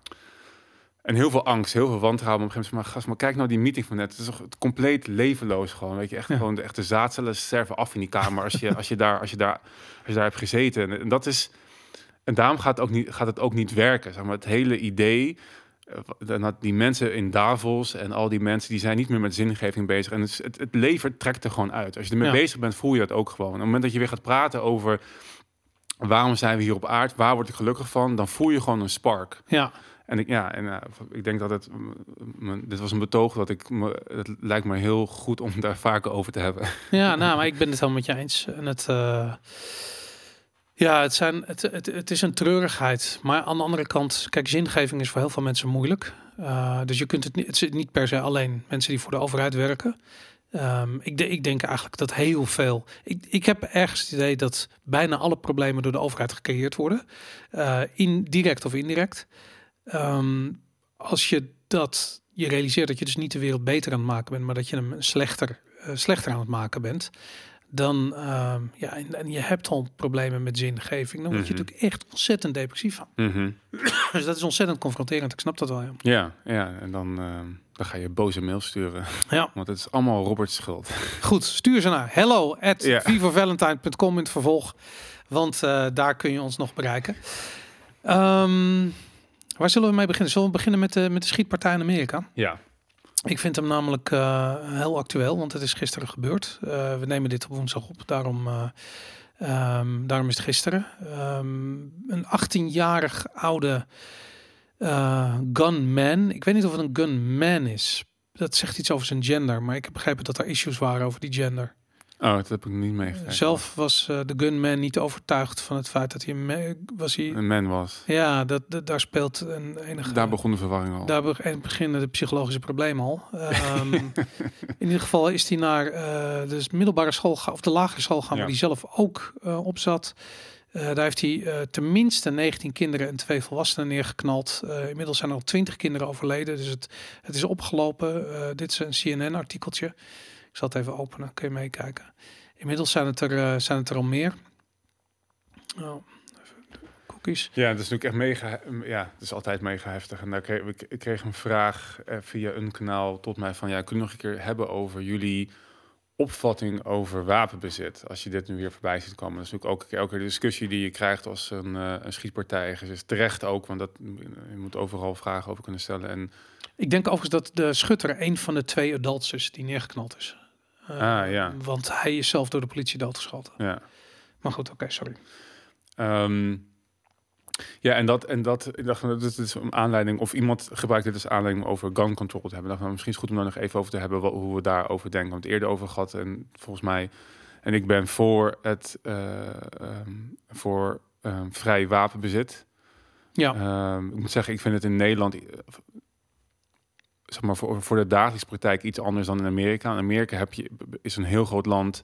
en heel veel angst, heel veel wantrouwen. Op een gegeven moment, maar gast, maar kijk nou die meeting van net. Het is toch het compleet levenloos gewoon. Weet je, echt Ja. gewoon de echte zaadcellen sterven af in die kamer als je, als je, daar, als je, daar, als je daar hebt gezeten. En, dat is, en daarom gaat het ook niet, gaat het ook niet werken. Zeg maar, het hele idee, eh, die mensen in Davos en al die mensen, die zijn niet meer met zingeving bezig. En het, het, het leven trekt er gewoon uit. Als je ermee Ja. bezig bent, voel je dat ook gewoon. Op het moment dat je weer gaat praten over waarom zijn we hier op aard, waar word ik gelukkig van, dan voel je gewoon een spark. Ja, En ik, ja, en ik denk dat het, mm, mm, dit was een betoog dat ik, me, het lijkt me heel goed om daar vaker over te hebben. [laughs] ja nou, maar ik ben het helemaal met je eens. En het, eh, ja, het, zijn, het, het, het is een treurigheid. Maar aan de andere kant, kijk, zingeving is voor heel veel mensen moeilijk. Eh, dus je kunt het niet, het zit niet per se alleen mensen die voor de overheid werken. Ehm, ik, ik denk eigenlijk dat heel veel. Ik, ik heb ergens het idee dat bijna alle problemen door de overheid gecreëerd worden, eh in, direct of indirect. Ehm, als je dat je realiseert dat je dus niet de wereld beter aan het maken bent, maar dat je hem slechter, eh, slechter aan het maken bent, dan ehm, ja, en, en je hebt al problemen met zingeving, dan word je Mhm. natuurlijk echt ontzettend depressief van. [clears throat] Dus dat is ontzettend confronterend. Ik snap dat wel. Ja. Ja, ja en dan, ehm, dan ga je boze mail sturen. [laughs] ja. Want het is allemaal Robert's schuld. [laughs] Goed, stuur ze naar hello at Ja. in het vervolg. Want eh, daar kun je ons nog bereiken. Waar zullen we mee beginnen? Zullen we beginnen met de, met de schietpartij in Amerika? Ja. Ik vind hem namelijk eh, heel actueel, want het is gisteren gebeurd. Eh, we nemen dit op woensdag op, daarom, eh, ehm, daarom is het gisteren. Ehm, een 18-jarig oude gunman. Ik weet niet of het een gunman is. Dat zegt iets over zijn gender, maar ik heb begrepen dat er issues waren over die gender. Oh, dat heb ik niet meegekregen. Zelf was eh, de gunman niet overtuigd van het feit dat hij een was hij. Een man was. Ja, dat, dat- daar speelt een enige. Daar begon de verwarring al. Daar be- beginnen de psychologische problemen al. Ehm, [laughs] in ieder geval is hij naar eh, de middelbare school of de lagere school gaan, Ja. waar hij zelf ook eh, op zat. Daar heeft hij tenminste 19 kinderen en twee volwassenen neergeknald. Inmiddels zijn er al 20 kinderen overleden, dus het, het is opgelopen. Dit is een CNN-artikeltje. Ik zal het even openen, kun je meekijken. Inmiddels zijn het er, eh, zijn het er al meer. Oh, cookies. Ja, het is natuurlijk echt mega. Ja, het is altijd mega heftig. En daar kreeg ik, kreeg een vraag eh, via een kanaal tot mij van ja, kun je nog een keer hebben over jullie opvatting over wapenbezit? Als je dit nu weer voorbij ziet komen, dat is natuurlijk ook elke discussie die je krijgt als een, eh, een schietpartij is, is terecht ook, want dat je moet overal vragen over kunnen stellen. En Ik denk overigens dat de schutter een van de twee adults is die neergeknald is. Eh, Ah, ja. Want hij is zelf door de politie doodgeschoten. ja. Maar goed, oké, sorry. Ehm, ja, en dat, en dat, ik dacht, dat is een aanleiding, of iemand gebruikt dit als aanleiding om over gun control te hebben. Ik dacht, nou, misschien is het goed om daar nog even over te hebben, wat, hoe we daarover denken. Want eerder over gehad en volgens mij, en ik ben voor het, eh, ehm, voor ehm, vrij wapenbezit. Ja, ik moet zeggen, ik vind het in Nederland, zeg maar, voor, voor de dagelijkse praktijk iets anders dan in Amerika. In Amerika heb je, is een heel groot land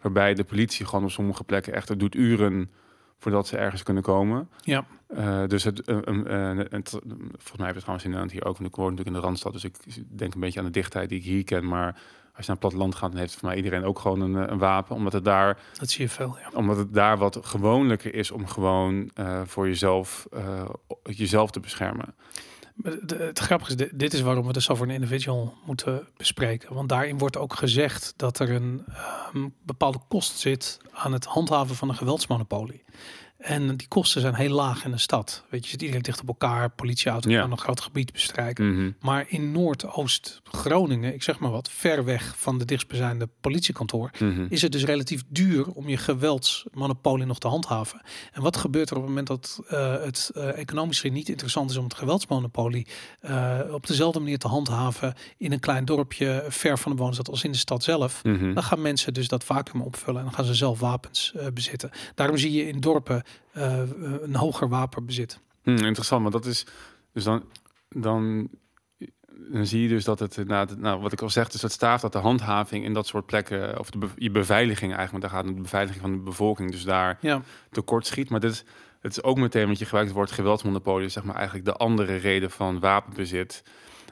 waarbij de politie gewoon op sommige plekken echt, doet uren voordat ze ergens kunnen komen. ja, Eh, dus het, eh, het, volgens mij hebben we trouwens in Nederland hier ook, want ik woon natuurlijk in de Randstad, dus ik denk een beetje aan de dichtheid die ik hier ken, maar als je naar het platteland gaat, dan heeft voor mij iedereen ook gewoon een, een wapen, omdat het daar dat zie je veel. Ja. omdat het daar wat gewoonlijker is om gewoon voor jezelf, jezelf te beschermen. De- het grappige is, dit, dit is waarom we de sovereign individual moeten bespreken. Want daarin wordt ook gezegd dat er een ehm, bepaalde kost zit aan het handhaven van een geweldsmonopolie. En die kosten zijn heel laag in de stad. Weet je, zit iedereen dicht op elkaar, politieauto Ja. kan een groot gebied bestrijken. Mhm. Maar in Noordoost-Groningen, ik zeg maar wat, ver weg van de dichtstbijzijnde politiekantoor, Mhm. is het dus relatief duur om je geweldsmonopolie nog te handhaven. En wat gebeurt er op het moment dat eh, het eh, economisch niet interessant is om het geweldsmonopolie eh, op dezelfde manier te handhaven in een klein dorpje ver van de woonstad als in de stad zelf? Mhm. Dan gaan mensen dus dat vacuüm opvullen en dan gaan ze zelf wapens bezitten. Daarom zie je in dorpen eh, een hoger wapenbezit. Hm, interessant, maar dat is dus dan, dan dan zie je dus dat het, nou, nou, wat ik al zeg, dus het staaf dat de handhaving in dat soort plekken, of de be je beveiliging eigenlijk, want daar gaat de beveiliging van de bevolking, dus daar Ja, tekort schiet. Maar dit is, het is ook meteen, want je gebruikt het woord geweldsmonopolie, zeg maar eigenlijk de andere reden van wapenbezit.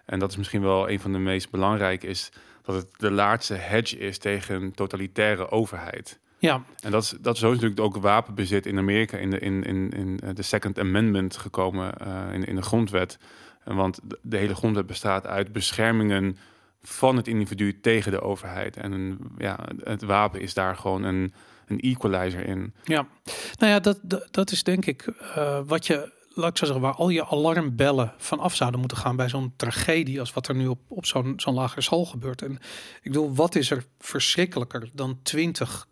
En dat is misschien wel een van de meest belangrijke, is dat het de laatste hedge is tegen een totalitaire overheid. Ja, En dat is, dat is natuurlijk ook wapenbezit in Amerika in de, in, in, in eh, de Second Amendment gekomen eh, in, in de grondwet. En want de, hele grondwet bestaat uit beschermingen van het individu tegen de overheid. En ja, het wapen is daar gewoon een, een equalizer in. ja. Nou ja, dat, dat, dat is denk ik eh, wat je, laat ik zo zeggen, waar al je alarmbellen van af zouden moeten gaan bij zo'n tragedie als wat er nu op, op zo'n zo'n lagere school gebeurt. En ik bedoel, wat is er verschrikkelijker dan twintig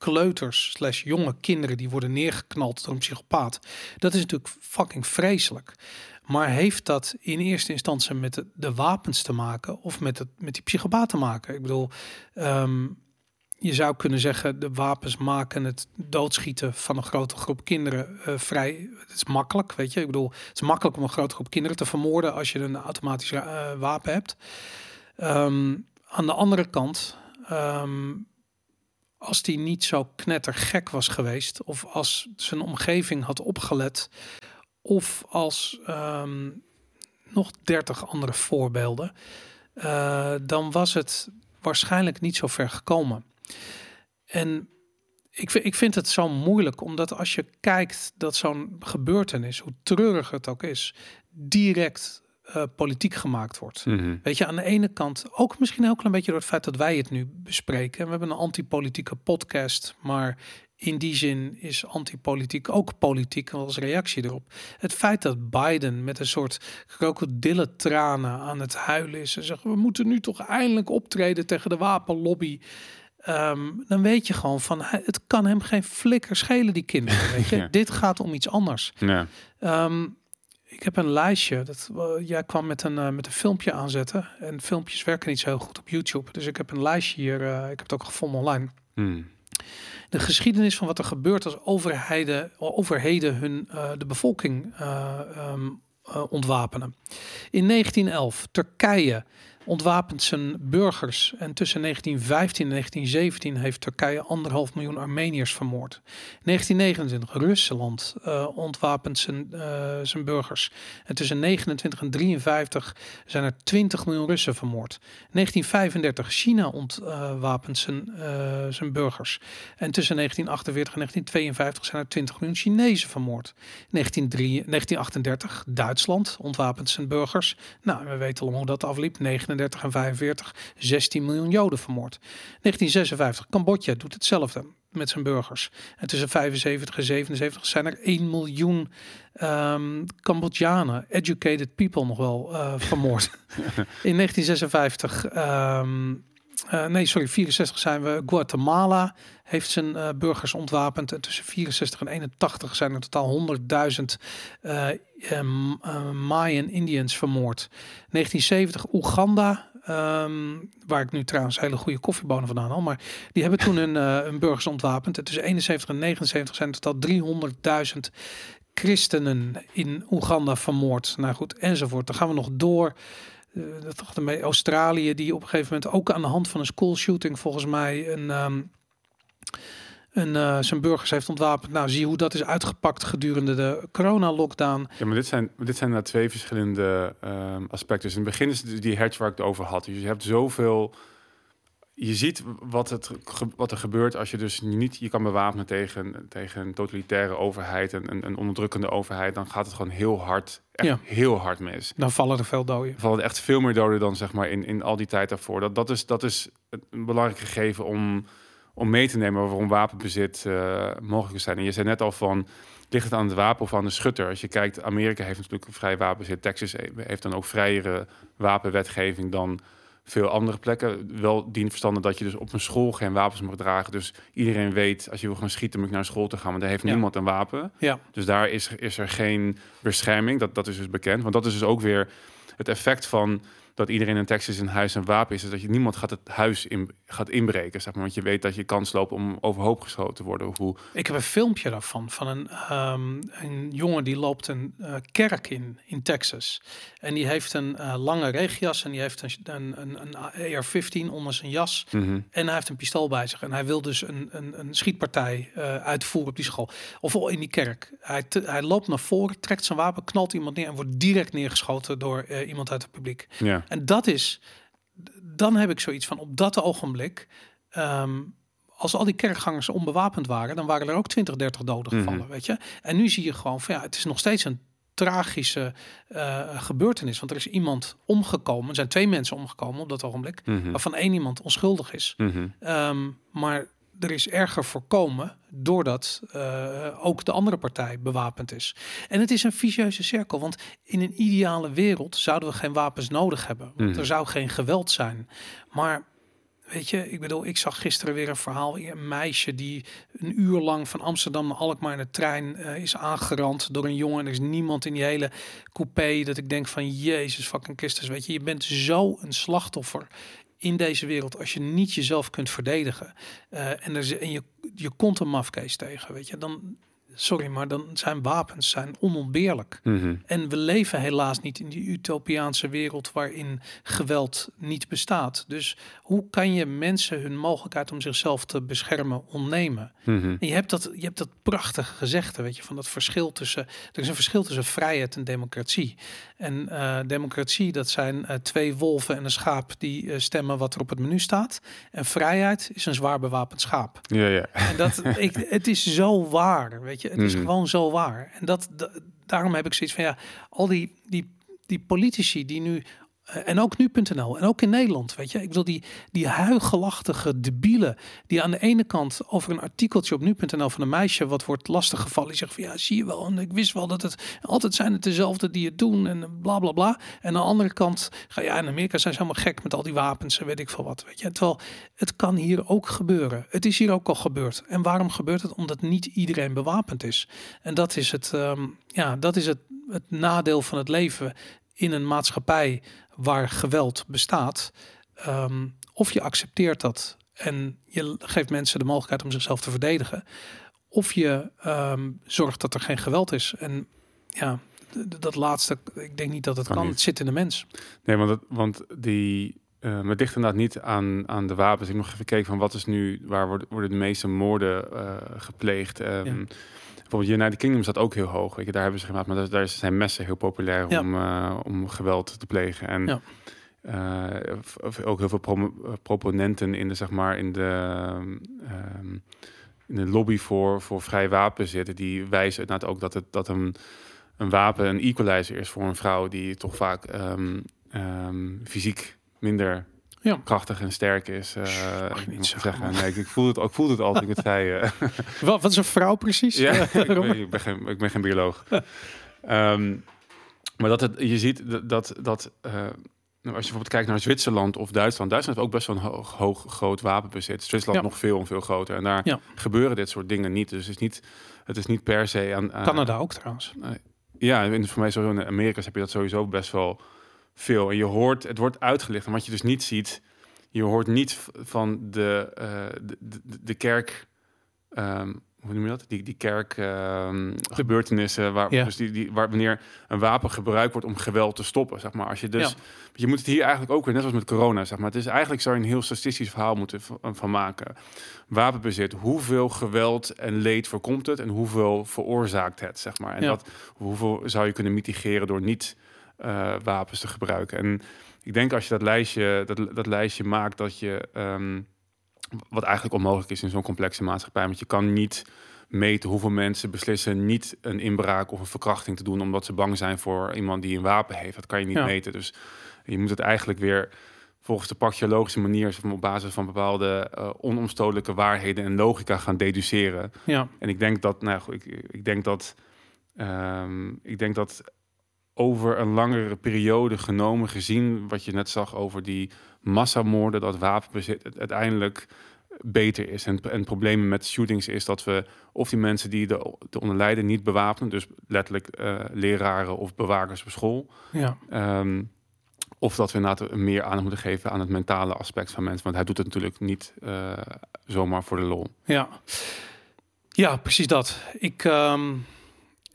kleuters slash jonge kinderen die worden neergeknald door een psychopaat. Dat is natuurlijk fucking vreselijk. Maar heeft dat in eerste instantie met de, wapens te maken of met, het, met die psychopaat te maken? Ik bedoel, ehm, je zou kunnen zeggen, de wapens maken het doodschieten van een grote groep kinderen eh, vrij. Het is makkelijk, weet je. Ik bedoel, het is makkelijk om een grote groep kinderen te vermoorden als je een automatisch eh, wapen hebt. Ehm, aan de andere kant, ehm, als die niet zo knettergek was geweest, of als zijn omgeving had opgelet, of als ehm, nog dertig andere voorbeelden, eh, dan was het waarschijnlijk niet zo ver gekomen. En ik, ik vind het zo moeilijk, omdat als je kijkt dat zo'n gebeurtenis, hoe treurig het ook is, direct eh, politiek gemaakt wordt. Weet je, aan de ene kant ook misschien ook een beetje door het feit dat wij het nu bespreken. We hebben een antipolitieke podcast, maar in die zin is antipolitiek ook politiek als reactie erop. Het feit dat Biden met een soort krokodillentranen aan het huilen is en zegt we moeten nu toch eindelijk optreden tegen de wapenlobby. Ehm, dan weet je gewoon van het kan hem geen flikker schelen die kinderen. Weet je? [laughs] Ja. Dit gaat om iets anders. Ja. Ehm, ik heb een lijstje. Dat, eh, jij kwam met een, eh, met een filmpje aanzetten. En filmpjes werken niet zo heel goed op YouTube. Dus ik heb een lijstje hier. eh, ik heb het ook gevonden online. Hmm. De geschiedenis van wat er gebeurt als overheden, overheden hun, de bevolking eh, ontwapenen. In 1911, Turkije ontwapent zijn burgers. En tussen 1915 en 1917 heeft Turkije anderhalf miljoen Armeniërs vermoord. 1929, Rusland eh, ontwapent zijn, eh, zijn burgers. En tussen 29 en 53 zijn er 20 miljoen Russen vermoord. 1935, China ontwapent zijn, eh, zijn burgers. En tussen 1948 en 1952 zijn er 20 miljoen Chinezen vermoord. 1903 1938, Duitsland ontwapent zijn burgers. Nou, we weten allemaal hoe dat afliep. 39 en 45, 16 miljoen Joden vermoord. 1956, Cambodja doet hetzelfde met zijn burgers. En tussen 75 en 77 zijn er 1 miljoen ehm Cambodjanen, educated people nog wel eh, vermoord. In 1956, ehm, eh, nee sorry, 64 zijn we, Guatemala heeft zijn eh, burgers ontwapend. En tussen 64 en 81 zijn er totaal 100.000 eh em, eh, Mayan Indians vermoord. 1970 Oeganda, ehm, waar ik nu trouwens hele goede koffiebonen vandaan haal, maar die hebben toen hun, hun burgers ontwapend. En tussen 71 en 79 zijn er totaal 300.000 christenen in Oeganda vermoord. Nou goed, enzovoort. Dan gaan we nog door. Eh, dat ermee Australië, die op een gegeven moment ook aan de hand van een school shooting volgens mij een, ehm, een, eh, zijn burgers heeft ontwapend. Nou, zie hoe dat is uitgepakt gedurende de corona-lockdown. Ja, maar dit zijn, dit zijn nou twee verschillende ehm, aspecten. Dus in het begin is het die hedge waar ik het over had. Dus je hebt zoveel... Je ziet wat, het, wat er gebeurt als je dus niet je kan bewapenen tegen, tegen een totalitaire overheid, en een, een onderdrukkende overheid. Dan gaat het gewoon heel hard, echt Ja. heel hard mis. Dan vallen er veel doden. Er vallen echt veel meer doden dan zeg maar in, in al die tijd daarvoor. Dat, dat, is, dat is een belangrijk gegeven om, om mee te nemen waarom wapenbezit eh, mogelijk is zijn. En je zei net al van, ligt het aan het wapen of aan de schutter? Als je kijkt, Amerika heeft natuurlijk een vrij wapenbezit. Texas he- heeft dan ook vrijere wapenwetgeving dan veel andere plekken. Wel dient verstanden dat je dus op een school geen wapens mag dragen. Dus iedereen weet, als je wil gaan schieten, moet je naar school te gaan. Maar daar heeft Ja. niemand een wapen. Ja, Dus daar is, is er geen bescherming. Dat, dat is dus bekend. Want dat is dus ook weer het effect van dat iedereen in Texas een huis een wapen is, dat je niemand gaat het huis in, gaat inbreken, zeg maar. Want je weet dat je kans loopt om overhoop geschoten te worden. Of hoe... Ik heb een filmpje daarvan, van een, ehm, een jongen die loopt een uh, kerk in, in Texas. En die heeft een uh, lange regenjas en die heeft een, een, een, een AR-15 onder zijn jas. Mhm. En hij heeft een pistool bij zich. En hij wil dus een, een, een schietpartij uh, uitvoeren op die school. Of in die kerk. Hij, hij loopt naar voren, trekt zijn wapen, knalt iemand neer en wordt direct neergeschoten door iemand uit het publiek. Ja. En dat is, dan heb ik zoiets van op dat ogenblik. Um, als al die kerkgangers onbewapend waren, dan waren er ook 20, 30 doden gevallen, mm -hmm. weet je. En nu zie je gewoon van ja, het is nog steeds een tragische uh, gebeurtenis. Want er is iemand omgekomen. Er zijn twee mensen omgekomen op dat ogenblik. Mm -hmm. Waarvan één iemand onschuldig is. Mm -hmm. um, maar er is erger voorkomen doordat uh, ook de andere partij bewapend is. En het is een vicieuze cirkel, want in een ideale wereld zouden we geen wapens nodig hebben. Want Mhm. er zou geen geweld zijn. Maar weet je, ik bedoel, ik zag gisteren weer een verhaal. Een meisje die een uur lang van Amsterdam naar Alkmaar in de trein uh, is aangerand door een jongen. Er is niemand in die hele coupé dat ik denk van Jezus fucking Christus. Weet je, je bent zo een slachtoffer in deze wereld als je niet jezelf kunt verdedigen. Uh, en, er, en je, je komt een mafkees tegen, weet je, dan sorry, maar dan zijn wapens zijn onontbeerlijk. Mm -hmm. En we leven helaas niet in die utopiaanse wereld waarin geweld niet bestaat. Dus hoe kan je mensen hun mogelijkheid om zichzelf te beschermen ontnemen? Mm -hmm. En je hebt dat, je hebt dat prachtige gezegde, weet je, van dat verschil tussen. Er is een verschil tussen vrijheid en democratie. En uh, democratie, dat zijn uh, twee wolven en een schaap die uh, stemmen wat er op het menu staat. En vrijheid is een zwaar bewapend schaap. Ja, ja. En dat, ik, het is zo waar, weet je. Het is Mhm. gewoon zo waar. En dat, da- daarom heb ik zoiets van ja, al die, die, die politici die nu. En ook nu.nl en ook in Nederland, weet je. Ik bedoel, die, die huigelachtige debielen die aan de ene kant over een artikeltje op nu.nl van een meisje wat wordt lastiggevallen. Die zegt van ja, zie je wel. En ik wist wel dat het altijd zijn het dezelfde die het doen en bla bla bla. En aan de andere kant, ga ja, in Amerika zijn ze helemaal gek met al die wapens en weet ik veel wat. Weet je, terwijl het kan hier ook gebeuren. Het is hier ook al gebeurd. En waarom gebeurt het? Omdat niet iedereen bewapend is. En dat is het, ehm, ja, dat is het, het nadeel van het leven in een maatschappij waar geweld bestaat. Ehm, of je accepteert dat en je geeft mensen de mogelijkheid om zichzelf te verdedigen. Of je ehm, zorgt dat er geen geweld is. En ja, dat laatste, ik denk niet dat het Kan. Het zit in de mens. Nee, want, het, want die. eh het ligt inderdaad niet aan, aan de wapens. Ik heb nog even gekeken van wat is nu, waar worden, worden de meeste moorden eh, gepleegd. Ehm, Ja. Bijvoorbeeld United Kingdom staat ook heel hoog. Weet je, daar hebben ze gemaakt, maar daar, zijn messen heel populair Ja. om, eh, om geweld te plegen. En Ja. eh, of- ook heel veel eh, proponenten in de zeg maar in de ehm, in de lobby voor, voor vrij wapen zitten. Die wijzen inderdaad ook dat het dat een, een wapen een equalizer is voor een vrouw die toch vaak ehm, ehm, fysiek minder Ja. krachtig en sterk is. eh, mag je niet zeggen. Nee, ik, ik voel het, ik voelde het al toen ik het [laughs] zei. eh. Wat, wat is een vrouw precies? Ja, [laughs] ik, ben, ik, ben geen, ik ben geen bioloog. [laughs] Ehm, maar dat het, je ziet dat, dat, dat eh, nou, als je bijvoorbeeld kijkt naar Zwitserland of Duitsland. Duitsland heeft ook best wel een hoog, hoog groot wapenbezit. Zwitserland Ja. nog veel en veel groter. En daar Ja. gebeuren dit soort dingen niet. Dus het is niet, het is niet per se aan... aan- Canada ook trouwens. Ja, in, voor mij sowieso in Amerika heb je dat sowieso best wel veel. En je hoort, het wordt uitgelicht. En wat je dus niet ziet, je hoort niet van de, eh, de, de, de kerk... ehm, hoe noem je dat? Die, die kerk ehm, waar, Ja. dus die, die, waar wanneer een wapen gebruikt wordt om geweld te stoppen, zeg maar. Als je dus, Ja. je moet het hier eigenlijk ook weer, net als met corona, zeg maar. Het is eigenlijk zou je een heel statistisch verhaal moeten v- van maken. Wapenbezit, hoeveel geweld en leed voorkomt het en hoeveel veroorzaakt het, zeg maar. En Ja. dat, hoeveel zou je kunnen mitigeren door niet eh, wapens te gebruiken. En ik denk als je dat lijstje, dat, dat lijstje maakt, dat je ehm, wat eigenlijk onmogelijk is in zo'n complexe maatschappij, want je kan niet meten hoeveel mensen beslissen niet een inbraak of een verkrachting te doen omdat ze bang zijn voor iemand die een wapen heeft. Dat kan je niet Ja. meten. Dus je moet het eigenlijk weer volgens de praxeologische manier op basis van bepaalde eh, onomstotelijke waarheden en logica gaan deduceren. Ja, En ik denk dat, nou ja, goed, ik, ik denk dat, ehm, ik denk dat over een langere periode genomen, gezien wat je net zag over die massamoorden, dat wapenbezit het uiteindelijk beter is. En, en problemen met shootings is dat we of die mensen die de, de onder lijden niet bewapenen, dus letterlijk eh, leraren of bewakers op school, ja. Ehm, Of dat we inderdaad meer aandacht moeten geven aan het mentale aspect van mensen. Want hij doet het natuurlijk niet uh, zomaar voor de lol. Ja, ja precies dat. Ik, ehm,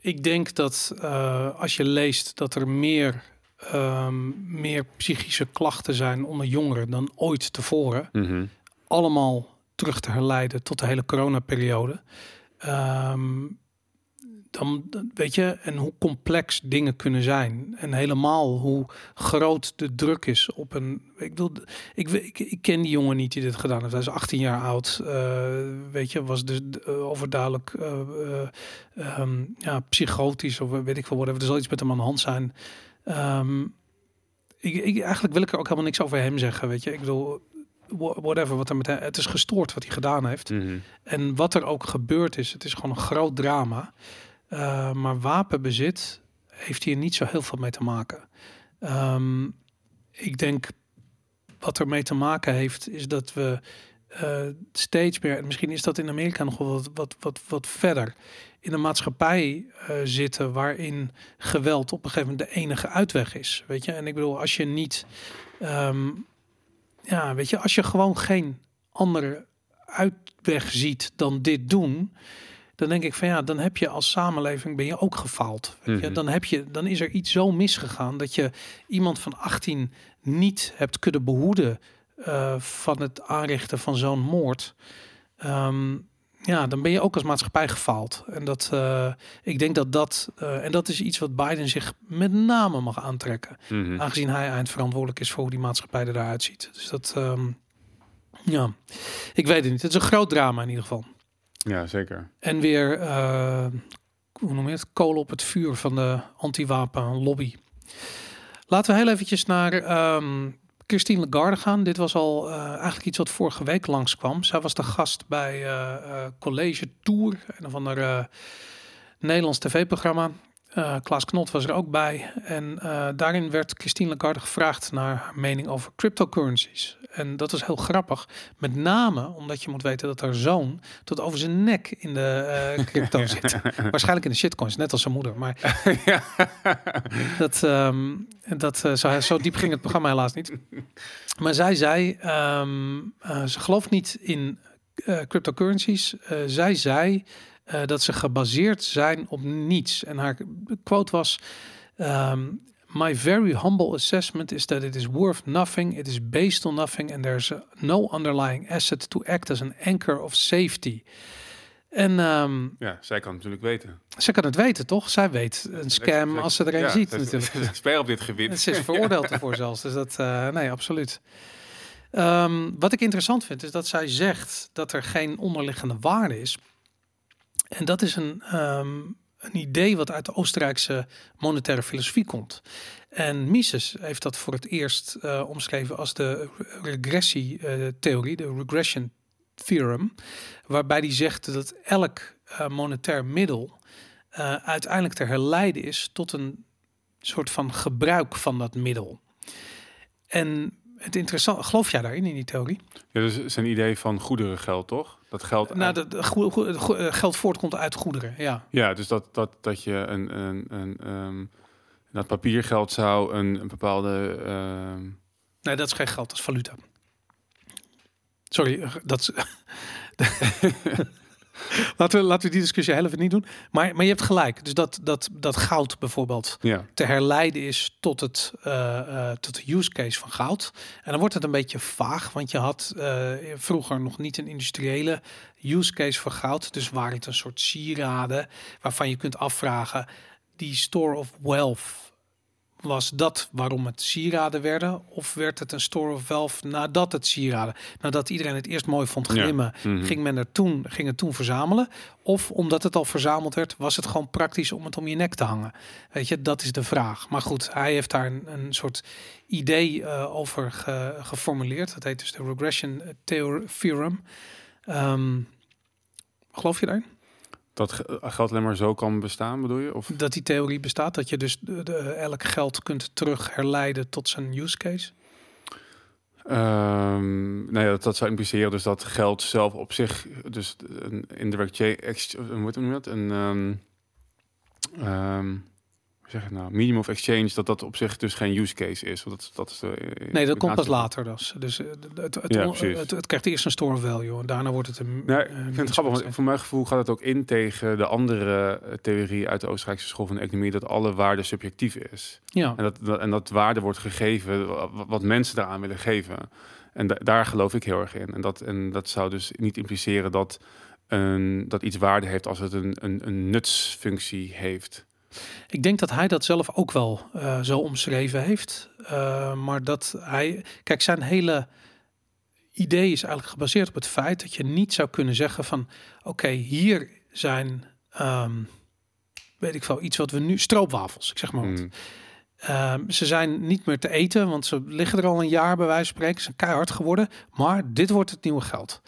ik denk dat uh, als je leest dat er meer, um, meer psychische klachten zijn onder jongeren dan ooit tevoren. Mm Allemaal terug te herleiden tot de hele coronaperiode. Um, dan weet je, en hoe complex dingen kunnen zijn. En helemaal hoe groot de druk is op een. Ik bedoel, ik, ik, ik ken die jongen niet die dit gedaan heeft. Hij is 18 jaar oud. Uh, weet je, was dus uh, overduidelijk uh, um, ja, psychotisch of weet ik veel. Whatever. Er zal iets met hem aan de hand zijn. Um, ik, ik, eigenlijk wil ik er ook helemaal niks over hem zeggen. Weet je, ik bedoel, whatever wat er met hem, het is gestoord wat hij gedaan heeft. Mm -hmm. En wat er ook gebeurd is, het is gewoon een groot drama. Uh, maar wapenbezit heeft hier niet zo heel veel mee te maken. Um, ik denk wat er mee te maken heeft, is dat we uh, steeds meer, en misschien is dat in Amerika nog wel wat, wat, wat, wat verder, in een maatschappij uh, zitten waarin geweld op een gegeven moment de enige uitweg is. Weet je, en ik bedoel, als je niet, um, ja, weet je, als je gewoon geen andere uitweg ziet dan dit doen, dan denk ik van ja, dan heb je als samenleving ben je ook gefaald. Weet je? Dan heb je, dan is er iets zo misgegaan dat je iemand van 18 niet hebt kunnen behoeden uh, van het aanrichten van zo'n moord. Um, ja, dan ben je ook als maatschappij gefaald. En dat, uh, ik denk dat dat, uh, en dat is iets wat Biden zich met name mag aantrekken. Mm -hmm. Aangezien hij eindverantwoordelijk is voor hoe die maatschappij eruit ziet. Dus dat, um, ja, ik weet het niet. Het is een groot drama in ieder geval. Ja, zeker. En weer, uh, hoe noem je het, kolen op het vuur van de anti-wapen lobby. Laten we heel eventjes naar um, Christine Lagarde gaan. Dit was al uh, eigenlijk iets wat vorige week langskwam. Zij was de gast bij uh, College Tour, een of ander Nederlands tv-programma. Uh, Klaas Knot was er ook bij. En daarin werd Christine Lagarde gevraagd naar haar mening over cryptocurrencies. En dat is heel grappig. Met name omdat je moet weten dat haar zoon tot over zijn nek in de uh, [laughs] crypto zit. Waarschijnlijk in de shitcoins, net als zijn moeder. Maar [laughs] ja. dat, um, dat zo, zo diep ging het programma helaas niet. Maar zij zei, um, ze gelooft niet in cryptocurrencies. zij zei... Dat ze gebaseerd zijn op niets. En haar quote was: um, My very humble assessment is that it is worth nothing, it is based on nothing, and there's no underlying asset to act as an anchor of safety. En um, ja, zij kan het natuurlijk weten. Zij kan het weten, toch? Zij weet een scam als ze er een ja, ziet. Zij, natuurlijk. Expert op dit gebied. Ze is [laughs] veroordeeld ervoor zelfs. Dus dat, uh, nee, absoluut. Um, wat ik interessant vind, is dat zij zegt dat er geen onderliggende waarde is. En dat is een, um, een idee wat uit de Oostenrijkse monetaire filosofie komt. En Mises heeft dat voor het eerst uh, omschreven als de regressietheorie, uh, de regression theorem, waarbij hij zegt dat elk uh, monetair middel uiteindelijk te herleiden is tot een soort van gebruik van dat middel. En het interessant, geloof jij daarin in die theorie? Ja, dus zijn idee van goederengeld, toch? Dat geld. Nou, dat go go go geld voortkomt uit goederen, ja. Ja, dus dat, dat, dat je een, een, een um, dat papiergeld zou een, een bepaalde. Um... Nee, dat is geen geld, dat is valuta. Sorry, dat is. [laughs] [laughs] laten, we, laten we die discussie heel even niet doen. Maar, maar je hebt gelijk. Dus dat, dat, dat goud bijvoorbeeld ja. te herleiden is tot, het, uh, uh, tot de use case van goud. En dan wordt het een beetje vaag. Want je had uh, vroeger nog niet een industriële use case voor goud. Dus waar het een soort sieraden waarvan je kunt afvragen... die store of wealth was dat waarom het sieraden werden? Of werd het een store of wealth nadat het sieraden? Nadat iedereen het eerst mooi vond glimmen, ja. mm -hmm. ging men er toen, ging het toen verzamelen? Of omdat het al verzameld werd, was het gewoon praktisch om het om je nek te hangen? Weet je, dat is de vraag. Maar goed, hij heeft daar een, een soort idee uh, over ge, geformuleerd. Dat heet dus de regression theorem. Um, geloof je daarin? Dat geld alleen maar zo kan bestaan, bedoel je? Of? Dat die theorie bestaat, dat je dus de, de, elk geld kunt terug herleiden tot zijn use case? Um, nee, dat, dat zou impliceren dus dat geld zelf op zich, dus een indirect exchange, hoe noem je dat? Een, um, um, zeg het nou, medium of exchange, dat dat op zich dus geen use case is. Want dat, dat is de, eh, Nee, dat komt pas later. Dus, dus eh, het, het, Ja, het, precies. het, het krijgt eerst een store value en daarna wordt het een. Nee, eh, ik vind het grappig, want voor mijn gevoel gaat het ook in tegen de andere theorie uit de Oostenrijkse school van de economie, dat alle waarde subjectief is. Ja, En dat, dat- en dat waarde wordt gegeven, wa- wat mensen daaraan willen geven. En da- daar geloof ik heel erg in. En dat, en dat zou dus niet impliceren dat, een, dat iets waarde heeft als het een, een, een nutsfunctie heeft. Ik denk dat hij dat zelf ook wel eh, zo omschreven heeft. Eh, maar dat hij. Kijk, zijn hele idee is eigenlijk gebaseerd op het feit dat je niet zou kunnen zeggen van oké, hier zijn. ehm, weet ik wel, iets wat we nu. Stroopwafels, ik zeg maar wat. Mm. Ehm, ze zijn niet meer te eten, want ze liggen er al een jaar bij wijze van spreken. Ze zijn keihard geworden, maar dit wordt het nieuwe geld.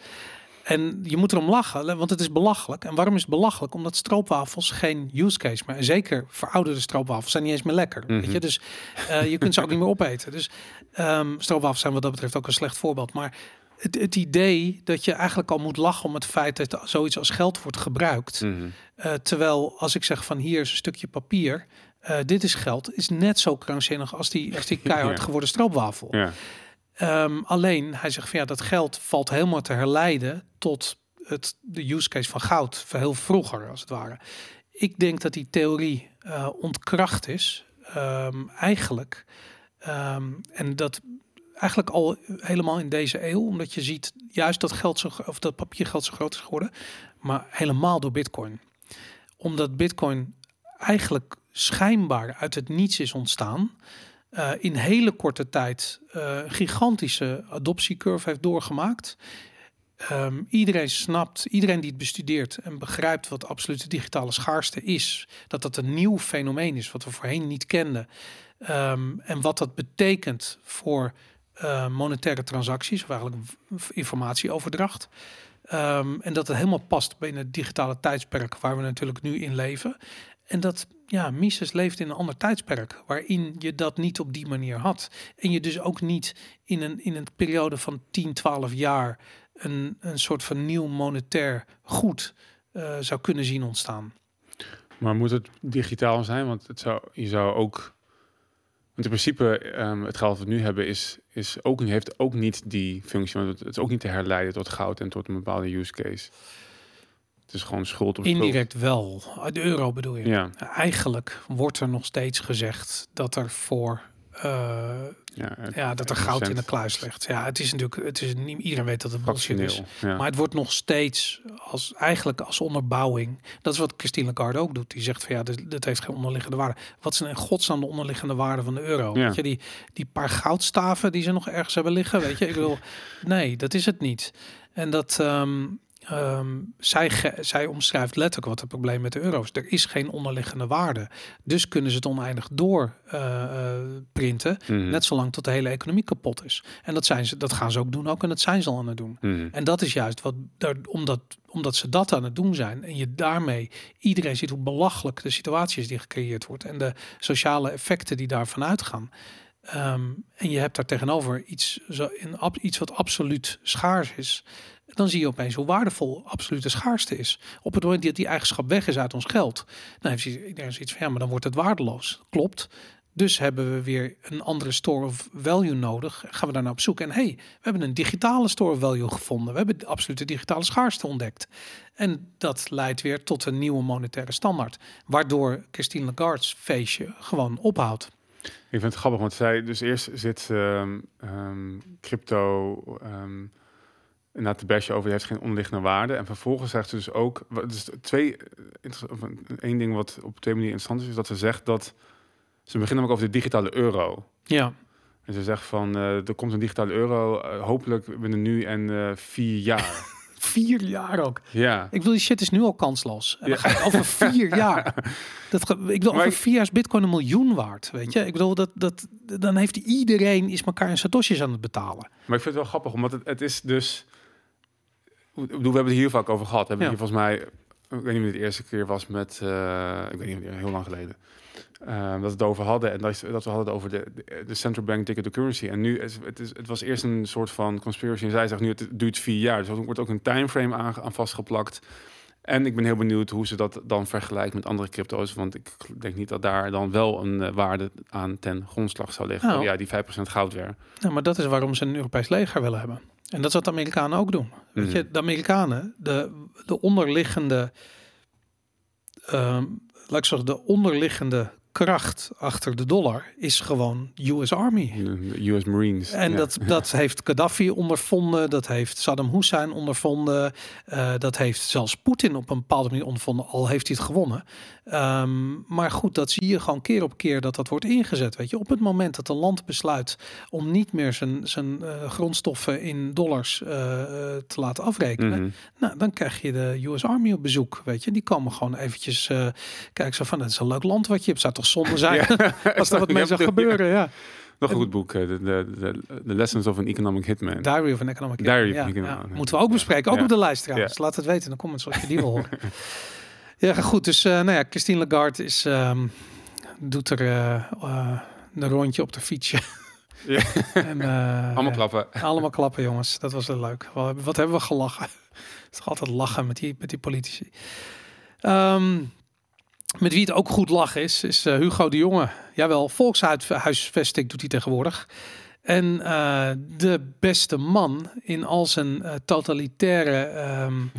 En je moet erom lachen, want het is belachelijk. En waarom is het belachelijk? Omdat stroopwafels geen use case meer. En zeker verouderde stroopwafels zijn niet eens meer lekker. Weet Mhm. je? Dus eh, je kunt ze ook niet meer opeten. Dus ehm, stroopwafels zijn wat dat betreft ook een slecht voorbeeld. Maar het, het idee dat je eigenlijk al moet lachen om het feit dat zoiets als geld wordt gebruikt. Mhm. Eh, terwijl als ik zeg van hier is een stukje papier, eh, dit is geld, is net zo krankzinnig als die, als die [laughs] keihard geworden stroopwafel. Ja. Ehm, alleen hij zegt van ja, dat geld valt helemaal te herleiden tot het, de use case van goud, van heel vroeger als het ware. Ik denk dat die theorie eh, ontkracht is, ehm, eigenlijk. Ehm, en dat eigenlijk al helemaal in deze eeuw, omdat je ziet juist dat geld zo, of dat papiergeld zo groot is geworden, maar helemaal door Bitcoin. Omdat Bitcoin eigenlijk schijnbaar uit het niets is ontstaan. Eh, in hele korte tijd een gigantische adoptiecurve heeft doorgemaakt. Ehm, iedereen snapt, iedereen die het bestudeert en begrijpt wat absolute digitale schaarste is, dat dat een nieuw fenomeen is wat we voorheen niet kenden. Ehm, en wat dat betekent voor eh, monetaire transacties, of eigenlijk informatieoverdracht. Ehm, en dat het helemaal past binnen het digitale tijdsperk waar we natuurlijk nu in leven. En dat ja, Mises leeft in een ander tijdsperk waarin je dat niet op die manier had. En je dus ook niet in een, in een periode van 10, 12 jaar een, een soort van nieuw monetair goed eh, zou kunnen zien ontstaan. Maar moet het digitaal zijn? Want zou, je zou ook. Want in principe, ehm, het geld dat we nu hebben, is, is ook, heeft ook niet die functie. Want het is ook niet te herleiden tot goud en tot een bepaalde use case. Het is gewoon schuld op schuld. Indirect wel. De euro bedoel je. Ja, Eigenlijk wordt er nog steeds gezegd dat er voor eh, ja, het- ja, dat er goud in de kluis ligt. Ja, het is natuurlijk, het is niet iedereen weet dat het bullshit is. Ja. Maar het wordt nog steeds als eigenlijk als onderbouwing. Dat is wat Christine Lagarde ook doet. Die zegt van ja, dit, dit heeft geen onderliggende waarde. Wat zijn in godsnaam de onderliggende waarde van de euro? Ja. Weet je, die, die paar goudstaven die ze nog ergens hebben liggen. Weet je, ik bedoel, [laughs] nee, dat is het niet. En dat ehm, ehm, zij, zij omschrijft letterlijk wat het probleem met de euro is. Er is geen onderliggende waarde. Dus kunnen ze het oneindig door eh, eh, printen. Mhm. Net zolang tot de hele economie kapot is. En dat, zijn ze, dat gaan ze ook doen ook. En dat zijn ze al aan het doen. Mhm. En dat is juist wat, daar, omdat, omdat ze dat aan het doen zijn. En je daarmee iedereen ziet hoe belachelijk de situatie is die gecreëerd wordt. En de sociale effecten die daarvan uitgaan. Ehm, en je hebt daar tegenover iets, zo, in, ab- iets wat absoluut schaars is. Dan zie je opeens hoe waardevol absolute schaarste is. Op het moment dat die eigenschap weg is uit ons geld. Dan heeft iedereen zoiets van ja, maar dan wordt het waardeloos. Klopt. Dus hebben we weer een andere store of value nodig. Gaan we daar naar op zoek? En hey, we hebben een digitale store of value gevonden. We hebben de absolute digitale schaarste ontdekt. En dat leidt weer tot een nieuwe monetaire standaard. Waardoor Christine Lagarde's feestje gewoon ophoudt. Ik vind het grappig, want zij dus eerst zit ehm, ehm, crypto ehm na te bashen over, je heeft geen onderliggende waarde. En vervolgens zegt ze dus ook, dus twee, eh, één ding wat op twee manieren interessant is, is dat ze zegt dat, ze beginnen ook over de digitale euro. Ja, En ze zegt van, eh, er komt een digitale euro, eh, hopelijk binnen nu en vier jaar. [laughs] vier jaar ook. ja. Ik wil die shit is nu al kansloos. En Ja. over vier [laughs] jaar. Dat, ik wil over ik- vier jaar is Bitcoin een miljoen waard. Weet je, ik bedoel dat dat dan heeft iedereen is elkaar in satoshis aan het betalen. Maar ik vind het wel grappig, omdat het, het is dus... We hebben het hier vaak over gehad. Hebben Ja. hier volgens mij... Ik weet niet of het de eerste keer was met... eh, ik weet niet, heel lang geleden. eh, dat we het over hadden. En dat, dat we hadden het over de, de, de central bank digital currency. En nu, is, het, is, het was eerst een soort van conspiracy. En zij zegt nu, het duurt vier jaar. Dus er wordt ook een timeframe aan, aan vastgeplakt. En ik ben heel benieuwd hoe ze dat dan vergelijkt met andere crypto's. Want ik denk niet dat daar dan wel een uh, waarde aan ten grondslag zou liggen. Nou. Ja, die 5% goud weer. Nou, maar dat is waarom ze een Europees leger willen hebben. En dat is wat de Amerikanen ook doen. Weet Mhm. je, de Amerikanen, de, de onderliggende, ehm, laat ik zeggen, de onderliggende kracht achter de dollar is gewoon US Army. De US Marines. En ja. dat, dat [laughs] heeft Gaddafi ondervonden, dat heeft Saddam Hussein ondervonden, eh, dat heeft zelfs Poetin op een bepaalde manier ondervonden, al heeft hij het gewonnen. Ehm, maar goed, dat zie je gewoon keer op keer dat dat wordt ingezet. Weet je, op het moment dat een land besluit om niet meer zijn, zijn eh, grondstoffen in dollars eh, eh, te laten afrekenen, Mhm. nou, dan krijg je de US Army op bezoek. Weet je, die komen gewoon eventjes eh kijken zo van, het is een leuk land wat je hebt. Zou toch zonde [laughs] zijn [laughs] als er wat mee zou gebeuren? Ja. Nog een goed boek. De, de, de, Lessons of an Economic Hitman. Diary of an Economic Diary Hitman, of ja, Moeten we ook bespreken, ook op de lijst trouwens. Laat het weten in de comments als je die wil horen. [laughs] ja, goed. Dus uh, nou ja, Christine Lagarde is, um, doet er uh, uh, een rondje op de fietsje. [laughs] Ja. en, Allemaal klappen. Allemaal klappen, jongens. Dat was wel leuk. Wat, hebben we gelachen? Het is toch altijd lachen met die, met die politici. Um, met wie het ook goed lachen is, is Hugo de Jonge. Jawel, volkshuisvesting doet hij tegenwoordig. En uh, de beste man in al zijn uh, totalitaire um,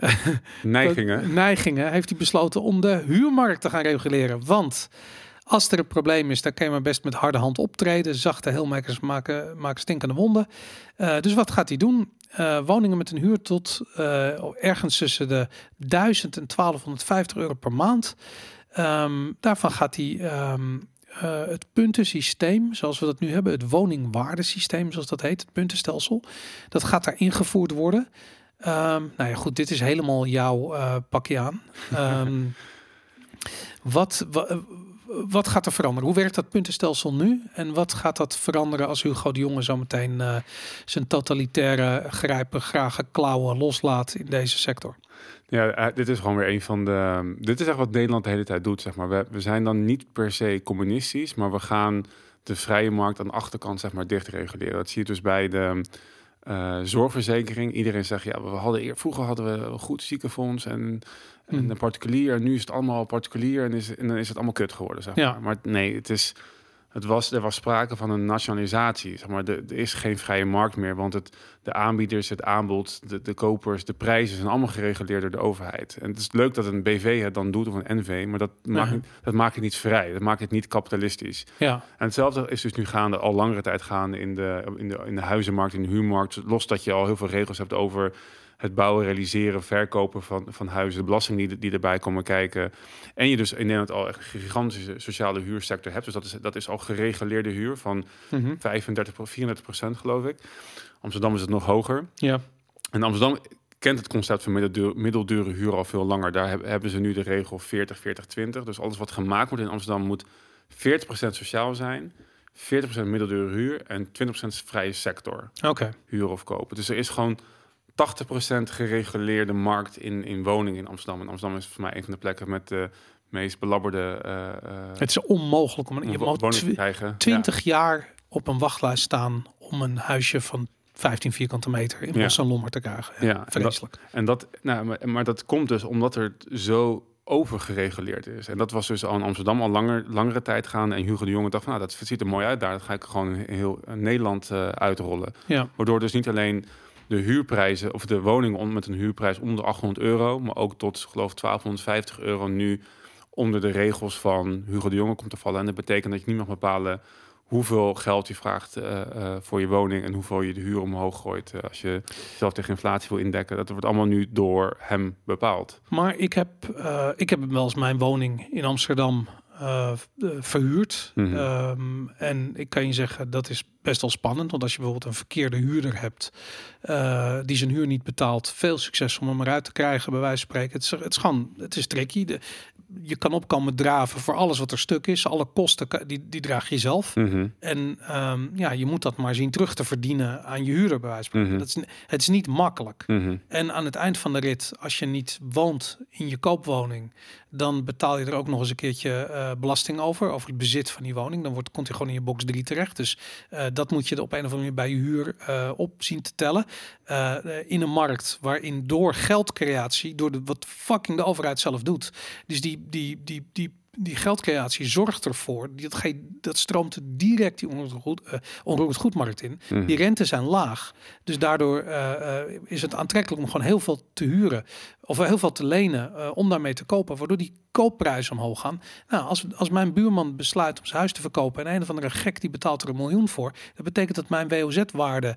[laughs] neigingen. neigingen heeft hij besloten om de huurmarkt te gaan reguleren. Want als er een probleem is, dan kan je maar best met harde hand optreden. Zachte heelmakers maken, maken stinkende wonden. Uh, dus wat gaat hij doen? Uh, woningen met een huur tot uh, ergens tussen de 1000 en 1250 euro per maand. Um, daarvan gaat hij um, uh, het puntensysteem, zoals we dat nu hebben, het woningwaardesysteem, zoals dat heet, het puntenstelsel, dat gaat daar ingevoerd worden. Um, nou ja, goed, dit is helemaal jouw uh, pakje aan. [laughs] wat, wa, wat gaat er veranderen? Hoe werkt dat puntenstelsel nu? En wat gaat dat veranderen als Hugo de Jonge zometeen uh, zijn totalitaire grijpen, graag klauwen loslaat in deze sector? Ja, uh, dit is gewoon weer een van de. Dit is echt wat Nederland de hele tijd doet, zeg maar. We, we zijn dan niet per se communistisch, maar we gaan de vrije markt aan de achterkant, zeg maar, dicht reguleren. Dat zie je dus bij de uh, zorgverzekering. Iedereen zegt, ja, we hadden eer, vroeger hadden we een goed ziekenfonds en, en Mhm. een particulier. En nu is het allemaal particulier en, is, en dan is het allemaal kut geworden, zeg Ja. maar. Maar nee, het is. Het was, er was sprake van een nationalisatie. Zeg maar. er, er is geen vrije markt meer, want het, de aanbieders, het aanbod, de, de kopers, de prijzen zijn allemaal gereguleerd door de overheid. En het is leuk dat een BV het dan doet of een NV, maar dat, maakt, dat maakt het niet vrij. Dat maakt het niet kapitalistisch. Ja, En hetzelfde is dus nu gaande, al langere tijd gaande in de, in de, in de huizenmarkt, in de huurmarkt. Los dat je al heel veel regels hebt over het bouwen, realiseren, verkopen van, van huizen, de belasting die, die erbij komen kijken. En je dus in Nederland al echt een gigantische sociale huursector hebt. Dus dat is, dat is al gereguleerde huur van Mhm. 35, 34 procent geloof ik. Amsterdam is het nog hoger. ja. En Amsterdam kent het concept van middeldure, middeldure huur al veel langer. Daar heb- hebben ze nu de regel 40, 40, 20. Dus alles wat gemaakt wordt in Amsterdam moet 40% sociaal zijn, 40% middeldure huur en 20% vrije sector oké. huur of kopen. Dus er is gewoon 80% gereguleerde markt in, in woningen in Amsterdam. En Amsterdam is voor mij een van de plekken met de meest belabberde eh eh, Het is onmogelijk om een, je wo- moet woningen te krijgen. 20 jaar op een wachtlijst staan om een huisje van 15 vierkante meter in. Bos Lommer te krijgen. Ja, Ja, en dat- vreselijk. En dat, nou, maar, maar dat komt dus omdat er zo overgereguleerd is. En dat was dus al in Amsterdam al langer, langere tijd gaan. En Hugo de Jonge dacht van, nou, dat ziet er mooi uit daar. Dat ga ik gewoon heel eh, Nederland uitrollen. Ja, Waardoor dus niet alleen de huurprijzen of de woningen met een huurprijs onder 800 euro, maar ook tot geloof 1250 euro nu onder de regels van Hugo de Jonge komt te vallen. En dat betekent dat je niet mag bepalen hoeveel geld je vraagt eh, eh, voor je woning en hoeveel je de huur omhoog gooit eh, als je zelf tegen inflatie wil indekken. Dat wordt allemaal nu door hem bepaald. maar ik heb, ik heb wel eens mijn woning in Amsterdam verhuurd. Mhm. Ehm, en ik kan je zeggen, dat is best wel spannend. Want als je bijvoorbeeld een verkeerde huurder hebt eh, die zijn huur niet betaalt, veel succes om hem eruit te krijgen, bij wijze van spreken. Het is, het is gewoon, het is tricky. De, je kan opkomen draven voor alles wat er stuk is. Alle kosten, die, die draag je zelf. Mhm. En ehm, ja, je moet dat maar zien terug te verdienen aan je huurder, bij wijze van spreken. Mhm. dat is, Het is niet makkelijk. Mhm. En aan het eind van de rit, als je niet woont in je koopwoning, dan betaal je er ook nog eens een keertje eh, belasting over, over het bezit van die woning. Dan wordt, komt hij gewoon in je box 3 terecht. Dus eh, dat moet je er op een of andere manier bij je huur eh, op zien te tellen. Eh, eh, in een markt waarin door geldcreatie, door de, wat fucking de overheid zelf doet. Dus die, die, die, die, die geldcreatie zorgt ervoor, dat, ge- dat stroomt direct die onroerend goed, eh, onroerend goedmarkt in. Mhm. Die rentes zijn laag. Dus daardoor eh, eh, is het aantrekkelijk om gewoon heel veel te huren. Of heel veel te lenen om daarmee te kopen. Waardoor die koopprijzen omhoog gaan. Nou, als, als mijn buurman besluit om zijn huis te verkopen. En een of andere gek die betaalt er een miljoen voor. Dat betekent dat mijn WOZ-waarde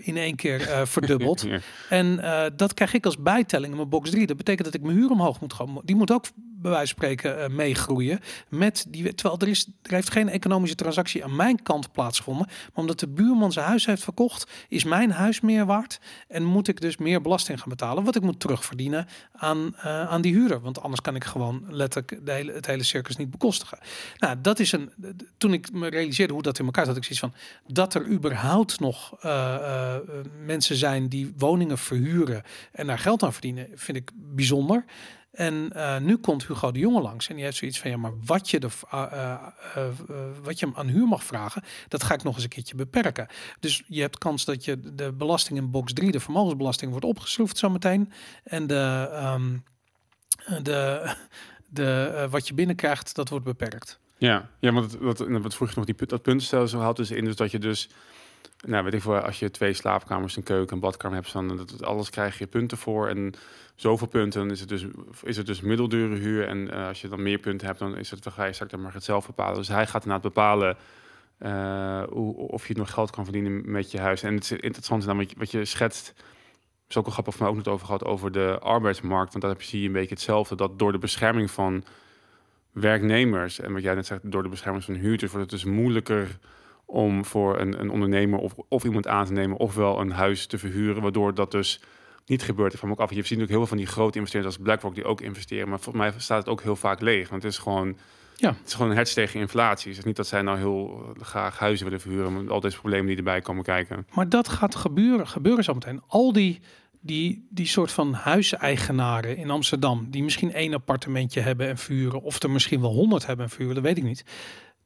in één keer [laughs] verdubbelt. Ja. En dat krijg ik als bijtelling in mijn box 3. Dat betekent dat ik mijn huur omhoog moet gaan. Die moet ook bij wijze van spreken eh, meegroeien. Met die, terwijl er, is, er heeft geen economische transactie aan mijn kant plaatsgevonden. Maar omdat de buurman zijn huis heeft verkocht, is mijn huis meer waard. En moet ik dus meer belasting gaan betalen. Wat ik moet terugverdienen aan, eh, aan die huurder. Want anders kan ik gewoon letterlijk de hele, het hele circus niet bekostigen. Nou, dat is een. Toen ik me realiseerde hoe dat in elkaar zat, had ik zoiets van dat er überhaupt nog eh, mensen zijn die woningen verhuren en daar geld aan verdienen, vind ik bijzonder. En eh, nu komt Hugo de Jonge langs en die heeft zoiets van ja, maar wat je, er, eh, eh, eh, eh, wat je hem aan huur mag vragen, dat ga ik nog eens een keertje beperken. Dus je hebt kans dat je de belasting in box 3, de vermogensbelasting, wordt opgeschroefd zometeen. En de, ehm, de, de, wat je binnenkrijgt, dat wordt beperkt. Ja, ja want het- wat, wat vroeg je nog, die, dat puntenstelsel houdt dus in dat je dus, nou weet ik veel, als je twee slaapkamers, een keuken, een badkamer hebt, dan dat, alles krijg je punten voor en zoveel punten, dan is het dus, is het dus middeldure huur en eh, als je dan meer punten hebt, dan is het, ga je straks maar het zelf bepalen. Dus hij gaat inderdaad bepalen eh, hoe, of je nog geld kan verdienen met je huis. En het is interessant dan wat je, schetst, is ook wel grappig mij ook net over gehad over de arbeidsmarkt, want daar zie je een beetje hetzelfde, dat door de bescherming van werknemers en wat jij net zegt, door de bescherming van huurders wordt het dus moeilijker om voor een, een ondernemer of, of iemand aan te nemen, ofwel een huis te verhuren, waardoor dat dus niet gebeurt. Ik vraag me ook af. Je ziet natuurlijk heel veel van die grote investeerders als BlackRock die ook investeren, maar volgens mij staat het ook heel vaak leeg, want het is gewoon Ja. het is gewoon een hertz tegen inflatie. Het is niet dat zij nou heel eh, graag huizen willen verhuren, met al deze problemen die erbij komen kijken. Maar dat gaat gebeuren, gebeuren zometeen. Al die, die, die soort van huiseigenaren in Amsterdam, die misschien één appartementje hebben en vuren, of er misschien wel honderd hebben en vuren, dat weet ik niet.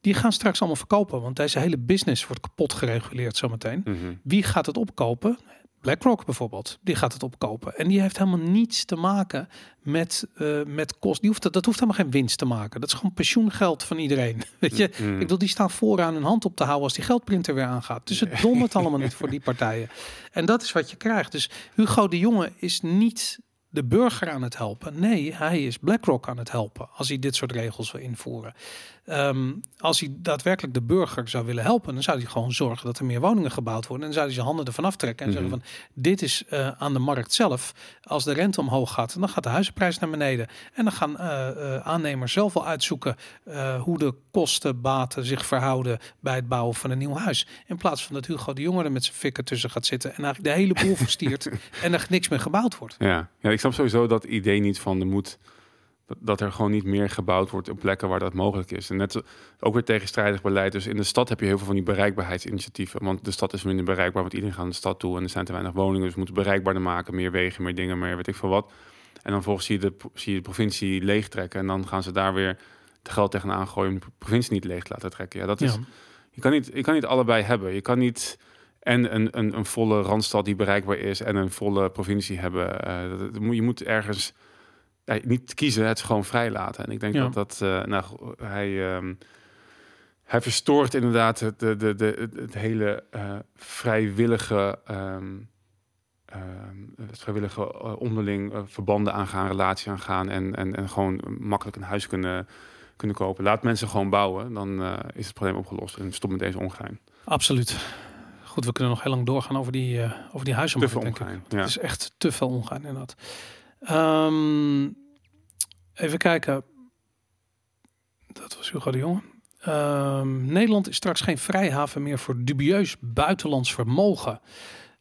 Die gaan straks allemaal verkopen, want deze hele business wordt kapot gereguleerd zometeen. Mhm. Wie gaat het opkopen? BlackRock bijvoorbeeld, die gaat het opkopen. En die heeft helemaal niets te maken met, eh met kost. Die hoeft, dat, hoeft helemaal geen winst te maken. Dat is gewoon pensioengeld van iedereen. [laughs] Weet je, Mhm. ik bedoel, die staan vooraan hun hand op te houden als die geldprinter weer aangaat. Dus het dondert allemaal niet voor die partijen. En dat is wat je krijgt. Dus Hugo de Jonge is niet de burger aan het helpen. Nee, hij is BlackRock aan het helpen als hij dit soort regels wil invoeren. Ehm, als hij daadwerkelijk de burger zou willen helpen, dan zou hij gewoon zorgen dat er meer woningen gebouwd worden. En dan zou hij zijn handen ervan aftrekken en Mhm. zeggen van dit is eh, aan de markt zelf. Als de rente omhoog gaat, dan gaat de huizenprijs naar beneden. En dan gaan eh, eh, aannemers zelf wel uitzoeken hoe de kosten, baten zich verhouden bij het bouwen van een nieuw huis. In plaats van dat Hugo de Jonge er met zijn fikken tussen gaat zitten en eigenlijk de hele boel verstiert [laughs] en er niks meer gebouwd wordt. Ja. ja, ik snap sowieso dat idee niet van de moet dat, er gewoon niet meer gebouwd wordt op plekken waar dat mogelijk is. En net ook weer tegenstrijdig beleid. Dus in de stad heb je heel veel van die bereikbaarheidsinitiatieven. Want de stad is minder bereikbaar, want iedereen gaat naar de stad toe en er zijn te weinig woningen. Dus we moeten bereikbaarder maken, meer wegen, meer dingen, meer weet ik veel wat. En dan volgens zie je de, zie je de provincie leegtrekken en dan gaan ze daar weer de geld tegenaan gooien om de provincie niet leeg te laten trekken. Ja, dat is, Ja. je, kan niet, je kan niet allebei hebben. Je kan niet en een, een, een volle randstad die bereikbaar is en een volle provincie hebben. Eh, je moet ergens ja, niet kiezen, het gewoon vrij laten. En ik denk Ja. dat dat, eh, nou, hij, ehm, hij verstoort inderdaad het, de, de, de, het, hele eh, vrijwillige, ehm, ehm, het vrijwillige eh, onderling eh, verbanden aangaan, relatie aangaan en, en, en gewoon makkelijk een huis kunnen, kunnen kopen. Laat mensen gewoon bouwen, dan eh, is het probleem opgelost en stop met deze ongein. Absoluut. Goed, we kunnen nog heel lang doorgaan over die, eh over die Te huizenmarkt, veel denk ik. ongein. Het Ja. is echt te veel ongaan inderdaad. Ehm even kijken. Dat was Hugo de Jonge. Ehm, Nederland is straks geen vrijhaven meer voor dubieus buitenlands vermogen.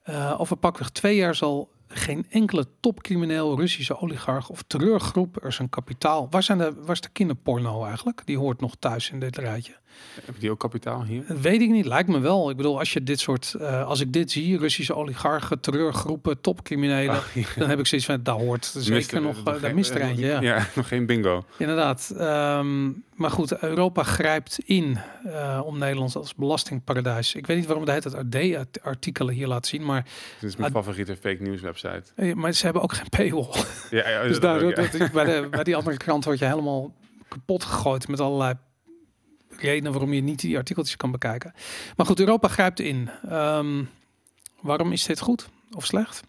Eh over pakweg twee jaar zal geen enkele topcrimineel, Russische oligarch of terreurgroep er zijn kapitaal. Waar, zijn de, waar is de kinderporno eigenlijk? Die hoort nog thuis in dit rijtje. Heb die ook kapitaal hier? Dat weet ik niet, lijkt me wel. Ik bedoel, als je dit soort, uh, als ik dit zie, Russische oligarchen, terreurgroepen, topcriminelen, ja. dan heb ik zoiets van, daar hoort zeker Mister, nog, uh, daar mist er. Ja. ja, [laughs] nog geen bingo. Inderdaad. Um, maar goed, Europa grijpt in uh, om Nederland als belastingparadijs. Ik weet niet waarom de hele AD-artikelen hier laat zien, maar... Dit is mijn favoriete fake news website. Maar ze hebben ook geen paywall. Ja, ja [laughs] dus daar, dat, bij, de, bij die andere krant word je helemaal kapot gegooid met allerlei redenen waarom je niet die artikeltjes kan bekijken. Maar goed, Europa grijpt in. Um, waarom is dit goed of slecht?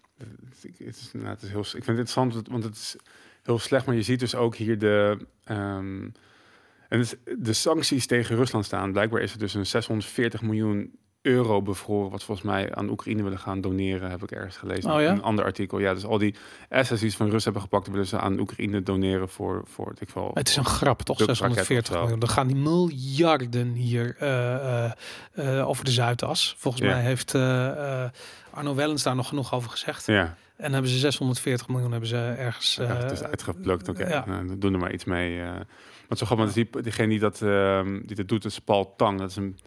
Het is, nou, het is heel, ik vind het interessant, want het is heel slecht. Maar je ziet dus ook hier de... Um, en de sancties tegen Rusland staan. Blijkbaar is er dus een 640 miljoen euro bevroren, wat volgens mij aan Oekraïne willen gaan doneren, heb ik ergens gelezen. Oh, ja? Een ander artikel. Ja, dus al die ze van Rus hebben gepakt, willen ze aan Oekraïne doneren voor, voor ik wel. Het is een grap, toch? 640 miljoen. Dan gaan die miljarden hier uh, uh, over de Zuidas. Volgens mij heeft Arno Wellens daar nog genoeg over gezegd. Ja. En hebben ze 640 miljoen hebben ze ergens. Uh, het is uitgeplukt. Oké, okay. ja. nou, doen er maar iets mee. Uh. Want zo grappig, want die, diegene die dat, uh, die dat doet, is Paul Tang. Dat is een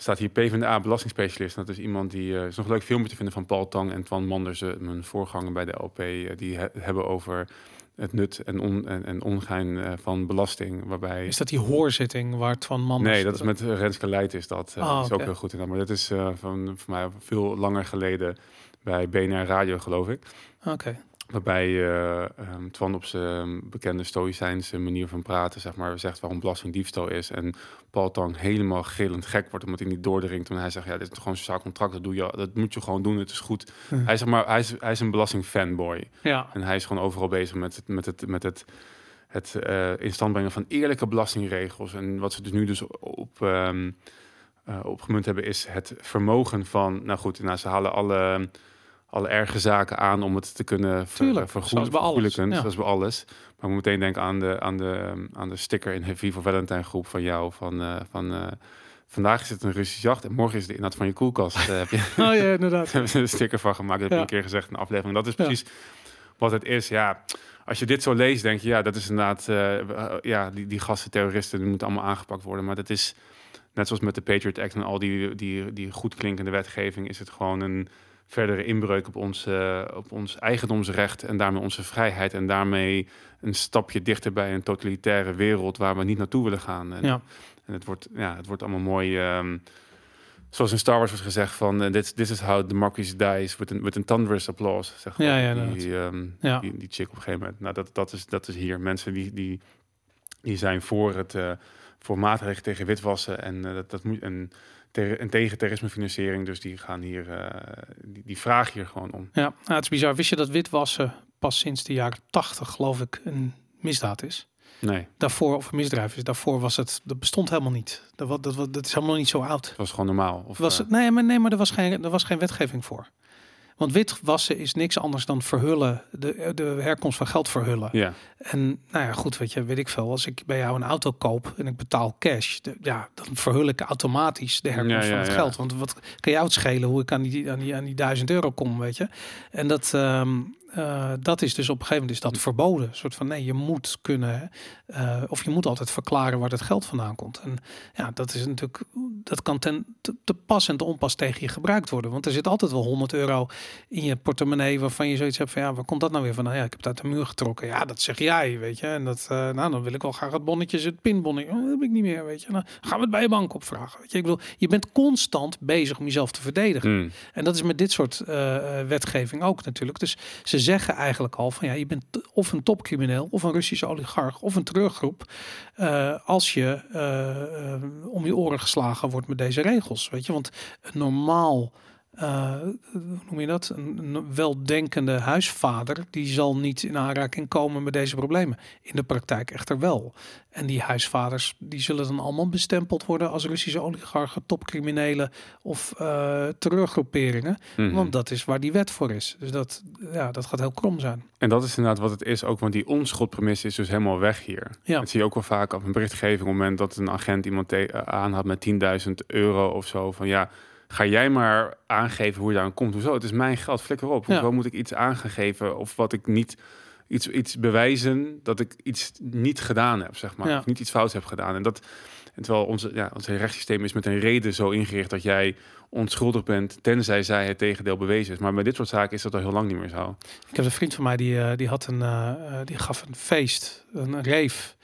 staat hier PvdA belastingspecialist. Dat is iemand die uh, is nog leuk filmpje te vinden van Paul Tang en Twan Manders, mijn voorganger bij de LP. Uh, die hebben over het nut en, on en, en ongein uh, van belasting. Waarbij... Is dat die hoorzitting waar Twan Manders... Nee, dat is met Renske Leid is dat. Oh, is ook heel goed in dat. Maar dat is van, voor mij veel langer geleden bij BNR Radio, geloof ik. Oké. Waarbij uh, um, Twan op zijn bekende stoïcijnse manier van praten, zeg maar, zegt waarom belastingdiefstal is. En Paul Tang helemaal gillend gek wordt omdat hij niet doordringt. Toen hij zegt, ja, dit is gewoon een sociaal contract, dat, doe je, dat moet je gewoon doen, het is goed. [laughs] Hij, zeg maar, hij, is, hij is een belastingfanboy. Ja. En hij is gewoon overal bezig met het, met het, met het, het uh, in stand brengen van eerlijke belastingregels. En wat ze dus nu dus op... Um, uh, opgemunt hebben, is het vermogen van. Nou goed, nou, ze halen alle alle erge zaken aan om het te kunnen ver, vergoeden. Zoals bij alles. Ja. Zoals bij alles. Maar ik moet meteen denken aan de, aan de, aan de sticker in de Vivo Valentine groep van jou. Van, uh, van uh, vandaag is het een Russisch jacht en morgen is het de inhoud van je koelkast. Uh, heb je, [laughs] oh ja, inderdaad. [laughs] hebben ze een sticker van gemaakt. Dat heb je een keer gezegd in een aflevering. Dat is precies wat het is. Ja, als je dit zo leest, denk je, ja, dat is inderdaad, ja, die, die gasten terroristen, die moeten allemaal aangepakt worden. Maar dat is, net zoals met de Patriot Act en al die, die, die goed klinkende wetgeving, is het gewoon een verdere inbreuk op ons, uh, op ons eigendomsrecht en daarmee onze vrijheid en daarmee een stapje dichter bij een totalitaire wereld waar we niet naartoe willen gaan. En, ja. en het, wordt, ja, het wordt allemaal mooi. Um, zoals in Star Wars wordt gezegd van uh, this, this is how democracy dies with an, with a thunderous applause. Zeg ja, ja, die, um, ja. Die, die, chick op een gegeven moment. Nou, dat, dat, is, dat is hier. Mensen die, die, die zijn voor, het, uh, voor maatregelen tegen witwassen en dat, dat moet... En, en tegen terrorismefinanciering. Dus die gaan hier, uh, die, die vragen hier gewoon om. Ja, nou, het is bizar. Wist je dat witwassen pas sinds de jaren tachtig, geloof ik, een misdaad is? Nee. Daarvoor, of een misdrijf is. Daarvoor was het, dat bestond helemaal niet. Dat, dat, dat, dat is helemaal niet zo oud. Het was gewoon normaal. Of, was, uh... nee, maar, nee, maar er was, geen, er was geen wetgeving voor. Want witwassen is niks anders dan verhullen, de, de herkomst van geld verhullen. Ja. En nou ja, goed, weet je, weet ik veel. Als ik bij jou een auto koop en ik betaal cash, ja, dan verhul ik automatisch de herkomst ja, van het geld. Want wat kan jou het schelen hoe ik aan die, aan die, aan die duizend euro kom, weet je? En dat, um, uh, dat is dus op een gegeven moment is dat verboden. Een soort van nee, je moet kunnen, uh, of je moet altijd verklaren waar het geld vandaan komt. En ja, dat is natuurlijk, dat kan ten te, te pas en te onpas tegen je gebruikt worden. Want er zit altijd wel 100 euro in je portemonnee waarvan je zoiets hebt van ja, waar komt dat nou weer van? Nou ja, ik heb het uit de muur getrokken. Ja, dat zeg jij, weet je. En dat, uh, nou, dan wil ik wel graag het bonnetje, het pinbonnetje. Oh, dat heb ik niet meer, weet je. Nou, gaan we het bij je bank opvragen. Weet je, ik wil, je bent constant bezig om jezelf te verdedigen. Mm. En dat is met dit soort wetgeving ook natuurlijk. Dus ze zeggen eigenlijk al van ja, je bent of een topcrimineel of een Russische oligarch of een terreurgroep uh, als je uh, uh, om je oren geslagen wordt met deze regels. Weet je, want een normaal uh, hoe noem je dat? Een, weldenkende huisvader, die zal niet in aanraking komen met deze problemen. In de praktijk echter wel. En die huisvaders, die zullen dan allemaal bestempeld worden als Russische oligarchen, topcriminelen of uh, terreurgroeperingen. Mm -hmm. Want dat is waar die wet voor is. Dus dat, ja, dat gaat heel krom zijn. En dat is inderdaad wat het is ook, want die onschuldpremisse is dus helemaal weg hier. Ja. Dat zie je ook wel vaak op een berichtgeving, op het moment dat een agent iemand aan had met 10.000 euro of zo, van ja, ga jij maar aangeven hoe je daar aan komt. Hoezo? Het is mijn geld, flikker op. Ja. Hoezo moet ik iets aangegeven of wat ik niet... Iets, iets bewijzen dat ik iets niet gedaan heb, zeg maar. Ja. Of niet iets fouts heb gedaan. En dat, en terwijl onze, ja, ons rechtssysteem is met een reden zo ingericht dat jij onschuldig bent, tenzij zij het tegendeel bewezen is. Maar bij dit soort zaken is dat al heel lang niet meer zo. Ik heb een vriend van mij die, eh, die had een, eh, eh, die gaf een feest, een, een reef.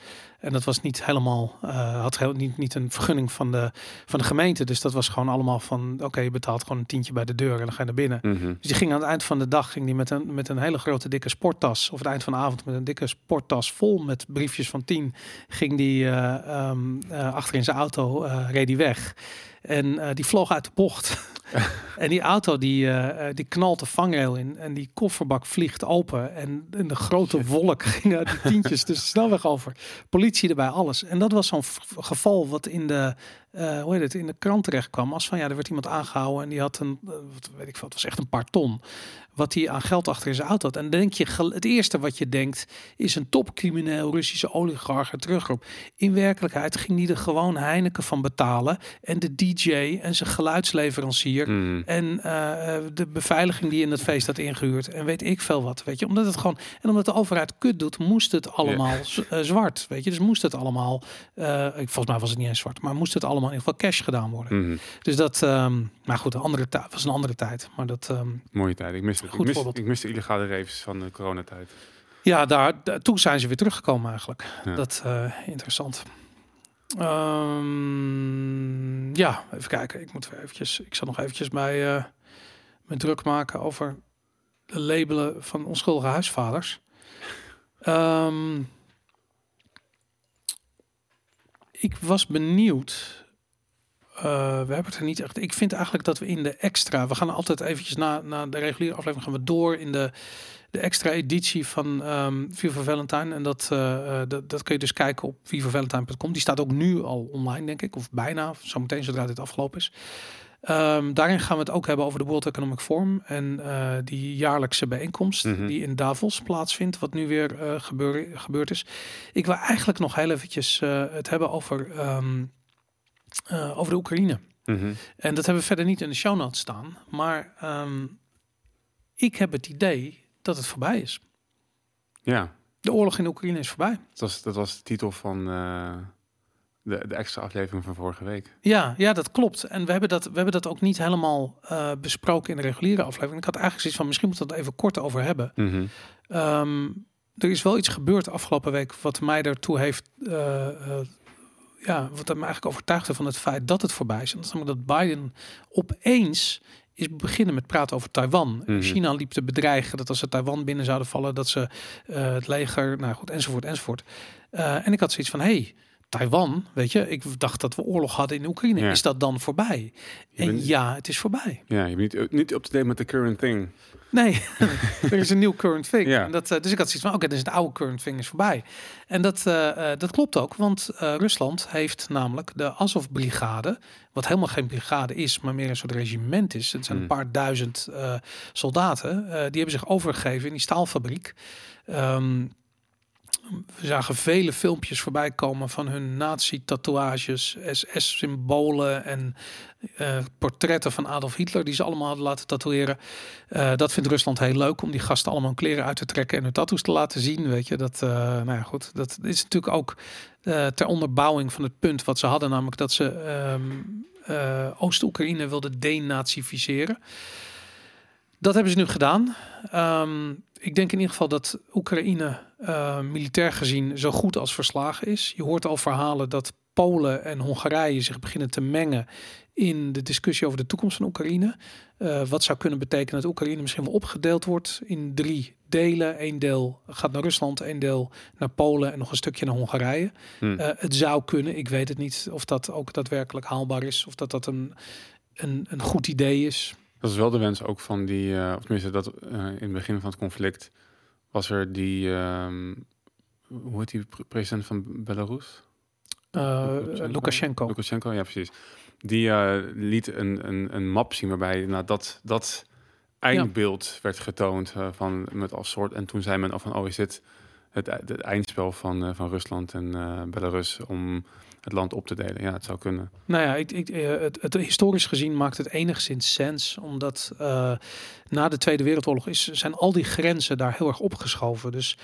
En dat was niet helemaal, eh, had heel, niet, niet een vergunning van de, van de gemeente. Dus dat was gewoon allemaal van, oké, je betaalt gewoon een tientje bij de deur en dan ga je naar binnen. Mhm. Dus die ging aan het eind van de dag ging die met, een, met een hele grote dikke sporttas, of het eind van de avond met een dikke sporttas vol met briefjes van tien, ging die eh, ehm, eh, achter in zijn auto, reed die weg. En eh, die vloog uit de bocht. [laughs] en die auto die, eh, die knalt de vangrail in en die kofferbak vliegt open. En, en de grote wolk [laughs] ging uit die tientjes dus de [laughs] snelweg over. Politie erbij, alles. En dat was zo'n geval wat in de, hoe heet het, in de krant terecht kwam. Als van ja, er werd iemand aangehouden en die had een, wat weet ik veel, het was echt een paar ton. Wat hij aan geld achter in zijn auto had. En dan denk je, het eerste wat je denkt is een topcrimineel, Russische oligarch terugroep. In werkelijkheid ging die er gewoon Heineken van betalen. En de DJ en zijn geluidsleverancier. Mhm. En eh, eh, de beveiliging die in het feest had ingehuurd. En weet ik veel wat. Weet je, omdat het gewoon. En omdat de overheid kut doet, moest het allemaal eh, zwart. Weet je, dus moest het allemaal. ik- volgens mij was het niet eens zwart, maar moest het allemaal in ieder geval cash gedaan worden. Mhm. Dus dat. ehm maar goed, een andere tijd was een andere tijd. Maar dat. ehm, Mooie tijd. Ik mis. Goed ik, mis, voorbeeld. ik mis de illegale raves van de coronatijd. ja, daar, da- toen zijn ze weer teruggekomen eigenlijk. Ja. Dat eh interessant. Ehm, ja, even kijken. Ik moet weer eventjes. Ik zal nog eventjes bij eh me druk maken over de labelen van onschuldige huisvaders. Ehm, ik was benieuwd. Eh, we hebben het er niet echt. Ik vind eigenlijk dat we in de extra. We gaan altijd eventjes na, na de reguliere aflevering gaan we door in de, de extra editie van ehm Viva Valentine. En dat, eh, eh, dat, dat kun je dus kijken op vivavalentine.com. Die staat ook nu al online, denk ik. Of bijna. Zometeen zodra dit afgelopen is. Ehm, daarin gaan we het ook hebben over de World Economic Forum en die jaarlijkse bijeenkomst Mhm. die in Davos plaatsvindt, wat nu weer gebeur, gebeurd is. Ik wil eigenlijk nog heel eventjes het hebben over, ehm, eh, over de Oekraïne. Mhm. En dat hebben we verder niet in de show notes staan, maar ehm, ik heb het idee dat het voorbij is. Ja, De oorlog in de Oekraïne is voorbij. dat was, dat was de titel van eh, de, de extra aflevering van vorige week. Ja, ja, dat klopt. En we hebben dat, we hebben dat ook niet helemaal eh, besproken in de reguliere aflevering. Ik had eigenlijk zoiets van, misschien moeten we het even kort over hebben. Mhm. Ehm, er is wel iets gebeurd afgelopen week wat mij ertoe heeft, eh, ja, wat me eigenlijk overtuigde van het feit dat het voorbij is. En dat is namelijk dat Biden opeens is beginnen met praten over Taiwan. Mhm. China liep te bedreigen dat als ze Taiwan binnen zouden vallen, dat ze eh, het leger, nou goed, enzovoort, enzovoort. Eh, en ik had zoiets van, hey, Taiwan, weet je, ik dacht dat we oorlog hadden in Oekraïne. Ja. Is dat dan voorbij? En bent- ja, het is voorbij. Ja, je bent niet, niet to date met de current thing. Nee, [laughs] er is een nieuw current thing. Ja. En dat, eh, dus ik had zoiets van, oké, dus het oude current thing is voorbij. En dat, eh, eh, dat klopt ook, want Rusland heeft namelijk de Azov-brigade, wat helemaal geen brigade is, maar meer een soort regiment is. Het zijn een Hmm. paar duizend soldaten. die hebben zich overgegeven in die staalfabriek. Ehm, we zagen vele filmpjes voorbij komen van hun nazi-tatoeages, SS-symbolen en eh, portretten van Adolf Hitler die ze allemaal hadden laten tatoeëren. Eh, dat vindt Rusland heel leuk om die gasten allemaal hun kleren uit te trekken en hun tattoos te laten zien. Weet je, dat, eh, nou ja, goed, dat is natuurlijk ook ter onderbouwing van het punt wat ze hadden, namelijk dat ze ehm, eh, Oost-Oekraïne wilden denazificeren. Dat hebben ze nu gedaan. Ehm, ik denk in ieder geval dat Oekraïne eh, militair gezien zo goed als verslagen is. Je hoort al verhalen dat Polen en Hongarije zich beginnen te mengen in de discussie over de toekomst van Oekraïne. Eh, wat zou kunnen betekenen dat Oekraïne misschien wel opgedeeld wordt in drie delen. Eén deel gaat naar Rusland, één deel naar Polen en nog een stukje naar Hongarije. Hm. Eh, het zou kunnen. Ik weet het niet of dat ook daadwerkelijk haalbaar is. Of dat dat een, een, een goed idee is. Dat is wel de wens ook van die, eh, of tenminste dat eh, in het begin van het conflict was er die, ehm, hoe heet die pre- president van Belarus? Eh, Lukashenko. Lukashenko, ja precies. Die liet een, een, een map zien waarbij nou, dat, dat eindbeeld werd getoond van met als soort. En toen zei men al van, oh is dit het, het eindspel van, van Rusland en Belarus om het land op te delen. Ja, het zou kunnen. Nou ja, ik, ik, het, het, historisch gezien maakt het enigszins sens, omdat na de Tweede Wereldoorlog is, zijn al die grenzen daar heel erg opgeschoven. Dus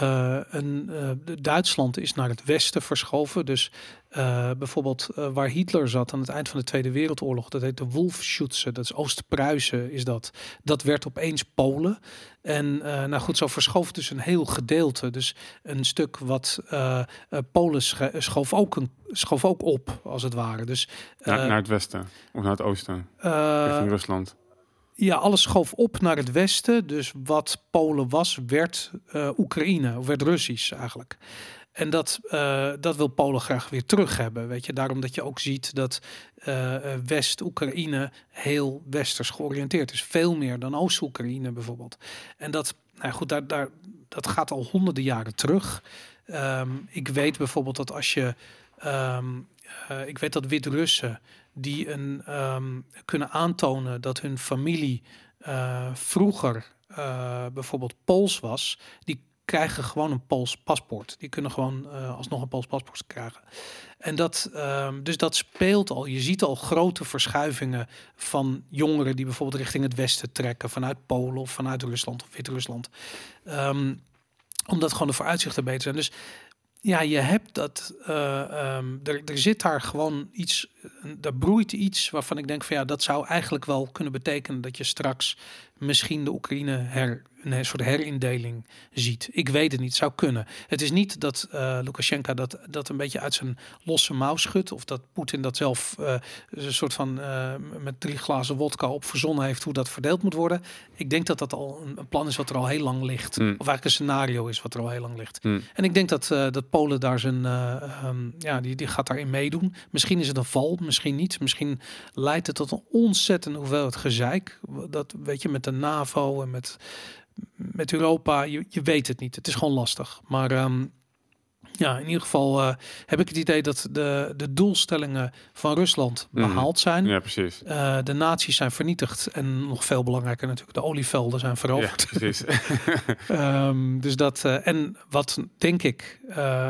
uh, een, uh, Duitsland is naar het westen verschoven. Dus uh, bijvoorbeeld waar Hitler zat aan het eind van de Tweede Wereldoorlog, dat heet de Wolfschutze, dat is Oost-Pruisen is dat. Dat werd opeens Polen. En nou goed, zo verschoof dus een heel gedeelte. Dus een stuk wat Polen schoof ook, een, schoof ook op, als het ware. Dus, naar, naar het westen of naar het oosten, richting Rusland. Ja, alles schoof op naar het westen. Dus wat Polen was, werd uh, Oekraïne, of werd Russisch eigenlijk. En dat, uh, dat wil Polen graag weer terug hebben. Weet je, daarom dat je ook ziet dat uh, West-Oekraïne heel westers georiënteerd is. Veel meer dan Oost-Oekraïne bijvoorbeeld. En dat, nou goed, daar, daar, dat gaat al honderden jaren terug. Um, ik weet bijvoorbeeld dat als je. Um, uh, ik weet dat Wit-Russen die een, um, kunnen aantonen dat hun familie uh, vroeger uh, bijvoorbeeld Pools was, die krijgen gewoon een Pools paspoort. Die kunnen gewoon alsnog een Pools paspoort krijgen. En dat, um, dus dat speelt al. Je ziet al grote verschuivingen van jongeren die bijvoorbeeld richting het westen trekken, vanuit Polen of vanuit Rusland of Wit-Rusland. Um, omdat gewoon de vooruitzichten beter zijn. Dus ja, je hebt dat. Uh, um, er, er zit daar gewoon iets. Er broeit iets waarvan ik denk van ja, dat zou eigenlijk wel kunnen betekenen dat je straks misschien de Oekraïne her, een soort herindeling ziet. Ik weet het niet, zou kunnen. Het is niet dat uh, Lukashenko dat, dat een beetje uit zijn losse mouw schudt... of dat Poetin dat zelf uh, een soort van uh, met drie glazen wodka op verzonnen heeft... hoe dat verdeeld moet worden. Ik denk dat dat al een, plan is wat er al heel lang ligt. Mm. Of eigenlijk een scenario is wat er al heel lang ligt. Mm. En ik denk dat, dat Polen daar zijn... Um, ja, die, die gaat daarin meedoen. Misschien is het een val, misschien niet. Misschien leidt het tot een ontzettende hoeveelheid gezeik. Dat weet je, met de NAVO en met, met Europa. Je, je weet het niet. Het is gewoon lastig. Maar um, ja, in ieder geval uh, heb ik het idee dat de, de doelstellingen van Rusland mhm. behaald zijn. Ja, precies. Uh, de naties zijn vernietigd en nog veel belangrijker natuurlijk, de olievelden zijn veroverd. Ja, precies. um, [laughs] [laughs] dus dat, uh, en wat denk ik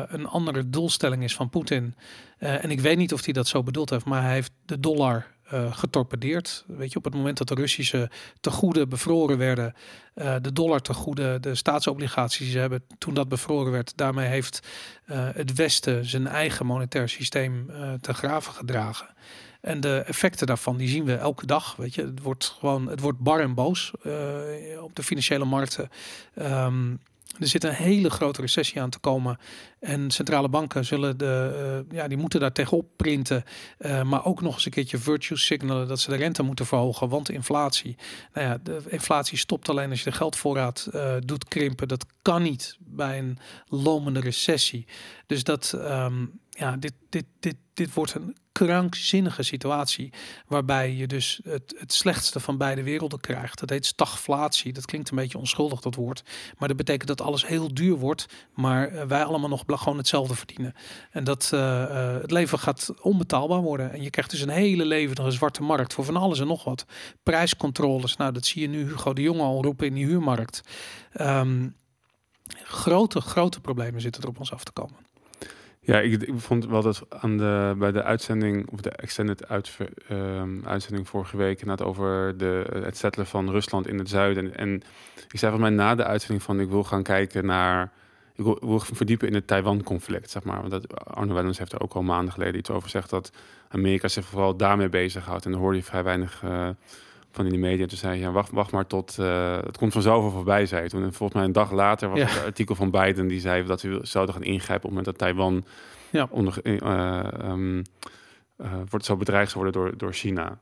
een andere doelstelling is van Poetin, en ik weet niet of hij dat zo bedoeld heeft, maar hij heeft de dollar uh, getorpedeerd. Weet je, op het moment dat de Russische tegoeden bevroren werden, uh, de dollar tegoeden, de staatsobligaties hebben, toen dat bevroren werd, daarmee heeft uh, het Westen zijn eigen monetair systeem te graven gedragen. En de effecten daarvan, die zien we elke dag. Weet je, het wordt gewoon, het wordt bar en boos op de financiële markten. Um, er zit een hele grote recessie aan te komen. En centrale banken zullen de, uh, ja, die moeten daar tegenop printen. Uh, maar ook nog eens een keertje virtue signalen dat ze de rente moeten verhogen. Want inflatie, nou ja, de inflatie stopt alleen als je de geldvoorraad uh, doet krimpen. Dat kan niet bij een lomende recessie. Dus dat, um, ja, dit, dit, dit, dit wordt een krankzinnige situatie. Waarbij je dus het, het slechtste van beide werelden krijgt. Dat heet stagflatie. Dat klinkt een beetje onschuldig, dat woord. Maar dat betekent dat alles heel duur wordt. Maar eh, wij allemaal nog gewoon hetzelfde verdienen. En dat uh, uh, het leven gaat onbetaalbaar worden. En je krijgt dus een hele levendige zwarte markt voor van alles en nog wat. Prijscontroles. Nou, dat zie je nu Hugo de Jonge al roepen in die huurmarkt. Um, grote, grote problemen zitten er op ons af te komen. Ja, ik, ik, vond wel dat aan de, bij de uitzending, of de extended um, uitzending vorige week, net over de, het settelen van Rusland in het zuiden. En, ik zei van mij na de uitzending van ik wil gaan kijken naar, ik wil, verdiepen in het Taiwan-conflict, zeg maar. Want dat, Arno Wellens heeft er ook al maanden geleden iets over gezegd dat Amerika zich vooral daarmee bezighoudt. En dan hoorde je vrij weinig uh, van in de media. Toen zei ja, wacht, wacht maar tot uh, het komt vanzelf al voorbij, zei Toen volgens mij een dag later was ja. het artikel van Biden die zei dat we zouden gaan ingrijpen op het moment dat Taiwan ja. onder, uh, um, uh, wordt zo bedreigd worden door, door China.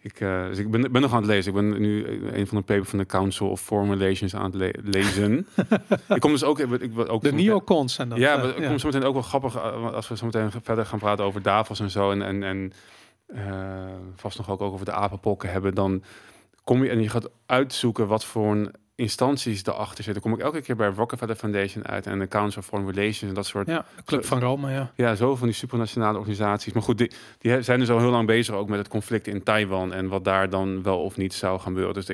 Ik, uh, dus ik ben, ben nog aan het lezen. Ik ben nu een van de papers van de Council of Foreign Relations aan het le lezen. [laughs] ik kom dus ook... Ik, ook de neocons en dat. Ja, maar ik kom zo meteen ook wel grappig... als we zo meteen verder gaan praten over Davos en zo... en, en, en uh, vast nog ook over de apenpokken hebben, dan kom je en je gaat uitzoeken wat voor een instanties erachter zitten. kom ik elke keer bij Rockefeller Foundation uit en de Council of Foreign Relations en dat soort. Ja, Club van Rome, ja. Ja, zo van die supranationale organisaties. Maar goed, die, die zijn dus al heel lang bezig ook met het conflict in Taiwan en wat daar dan wel of niet zou gaan gebeuren. Dus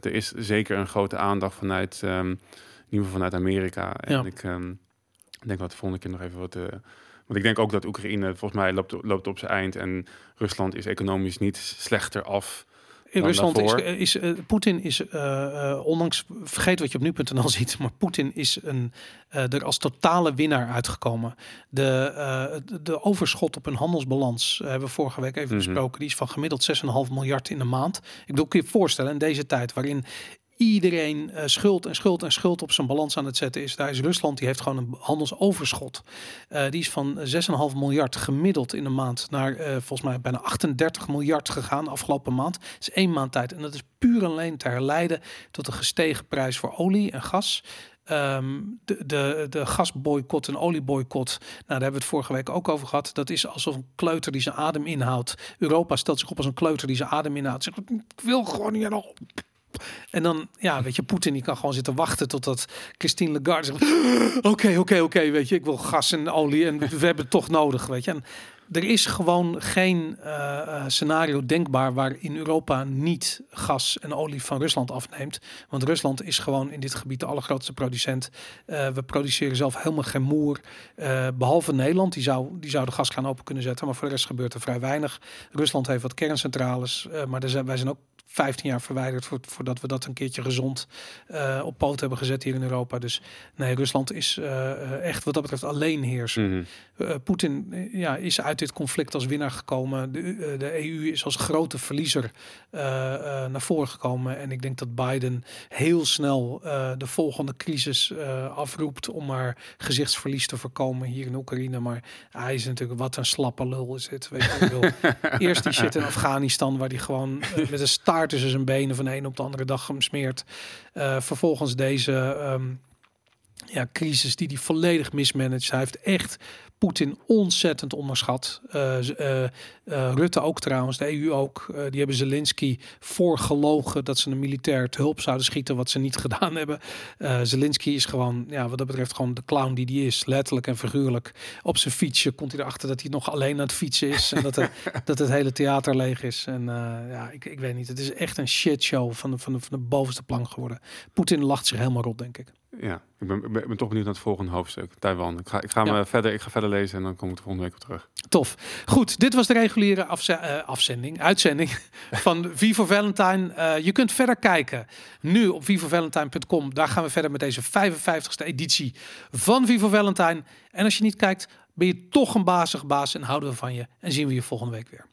er is zeker een grote aandacht vanuit um, ieder geval vanuit Amerika. En Ja. ik ehm, denk dat de volgende keer nog even wat... eh, want ik denk ook dat Oekraïne volgens mij loopt, loopt op zijn eind. En Rusland is economisch niet slechter af. In Rusland is, daarvoor. is eh, Poetin is, eh, ondanks, vergeet wat je op nu.nl [laughs] ziet, maar Poetin is een, er als totale winnaar uitgekomen. De, de, overschot op een handelsbalans, hebben we vorige week even Mhm. besproken, die is van gemiddeld 6,5 miljard in de maand. Ik bedoel, kun je je voorstellen, in deze tijd waarin iedereen eh, schuld en schuld en schuld op zijn balans aan het zetten is. Daar is Rusland, die heeft gewoon een handelsoverschot. Eh, die is van 6,5 miljard gemiddeld in de maand naar eh, volgens mij bijna 38 miljard gegaan afgelopen maand. Dat is één maand tijd. En dat is puur en alleen te herleiden tot een gestegen prijs voor olie en gas. Ehm, de, de, de gasboycott en olieboycott, nou, daar hebben we het vorige week ook over gehad. Dat is alsof een kleuter die zijn adem inhoudt. Europa stelt zich op als een kleuter die zijn adem inhoudt. Ik wil gewoon niet nog. En dan, ja, weet je, Poetin die kan gewoon zitten wachten totdat Christine Lagarde zegt: [gasps] Oké, oké, oké, weet je, ik wil gas en olie en we hebben het toch nodig, weet je. En er is gewoon geen eh, eh, scenario denkbaar waarin Europa niet gas en olie van Rusland afneemt. Want Rusland is gewoon in dit gebied de allergrootste producent. Eh, we produceren zelf helemaal geen moer. Eh, behalve Nederland, die zou, die zou de gaskraan open kunnen zetten. Maar voor de rest gebeurt er vrij weinig. Rusland heeft wat kerncentrales. maar zijn, wij zijn ook 15 jaar verwijderd voor, voordat we dat een keertje gezond eh, op poot hebben gezet hier in Europa. Dus nee, Rusland is eh, eh, echt wat dat betreft alleen heerser. Mhm. Poetin ja, is uit dit conflict als winnaar gekomen. De, de EU is als grote verliezer naar voren gekomen. En ik denk dat Biden heel snel de volgende crisis afroept om maar gezichtsverlies te voorkomen hier in Oekraïne. Maar hij is natuurlijk wat een slappe lul is het. Weet je, [laughs] eerst die shit in Afghanistan waar die gewoon met een staart tussen zijn benen van de een op de andere dag hem smeert. Eh, vervolgens deze ehm, ja, crisis die die volledig mismanagt. Hij heeft echt Poetin ontzettend onderschat. Eh, eh, eh, Rutte ook trouwens, de EU ook. Die hebben Zelensky voorgelogen dat ze een militair te hulp zouden schieten, wat ze niet [laughs] gedaan hebben. Zelensky is gewoon, ja, wat dat betreft, gewoon de clown die die is, letterlijk en figuurlijk. Op zijn fietsje komt hij erachter dat hij nog alleen aan het fietsen is en dat, het, [laughs] dat het hele theater leeg is. En ja, ik, ik weet niet, het is echt een shitshow van de, van, de, van de bovenste plank geworden. Poetin lacht zich helemaal rot, denk ik. Ja, ik ben, ik ben, toch benieuwd naar het volgende hoofdstuk. Taiwan. Ik ga, ik ga, Ja. me verder, ik ga verder lezen en dan kom ik de volgende week weer terug. Tof. Goed, dit was de reguliere afze- eh, afzending, uitzending [laughs] van Vivo Valentine. Eh, je kunt verder kijken nu op vivovalentine.com. Daar gaan we verder met deze 55ste editie van Vivo Valentine. En als je niet kijkt, ben je toch een bazig baas en houden we van je. En zien we je volgende week weer.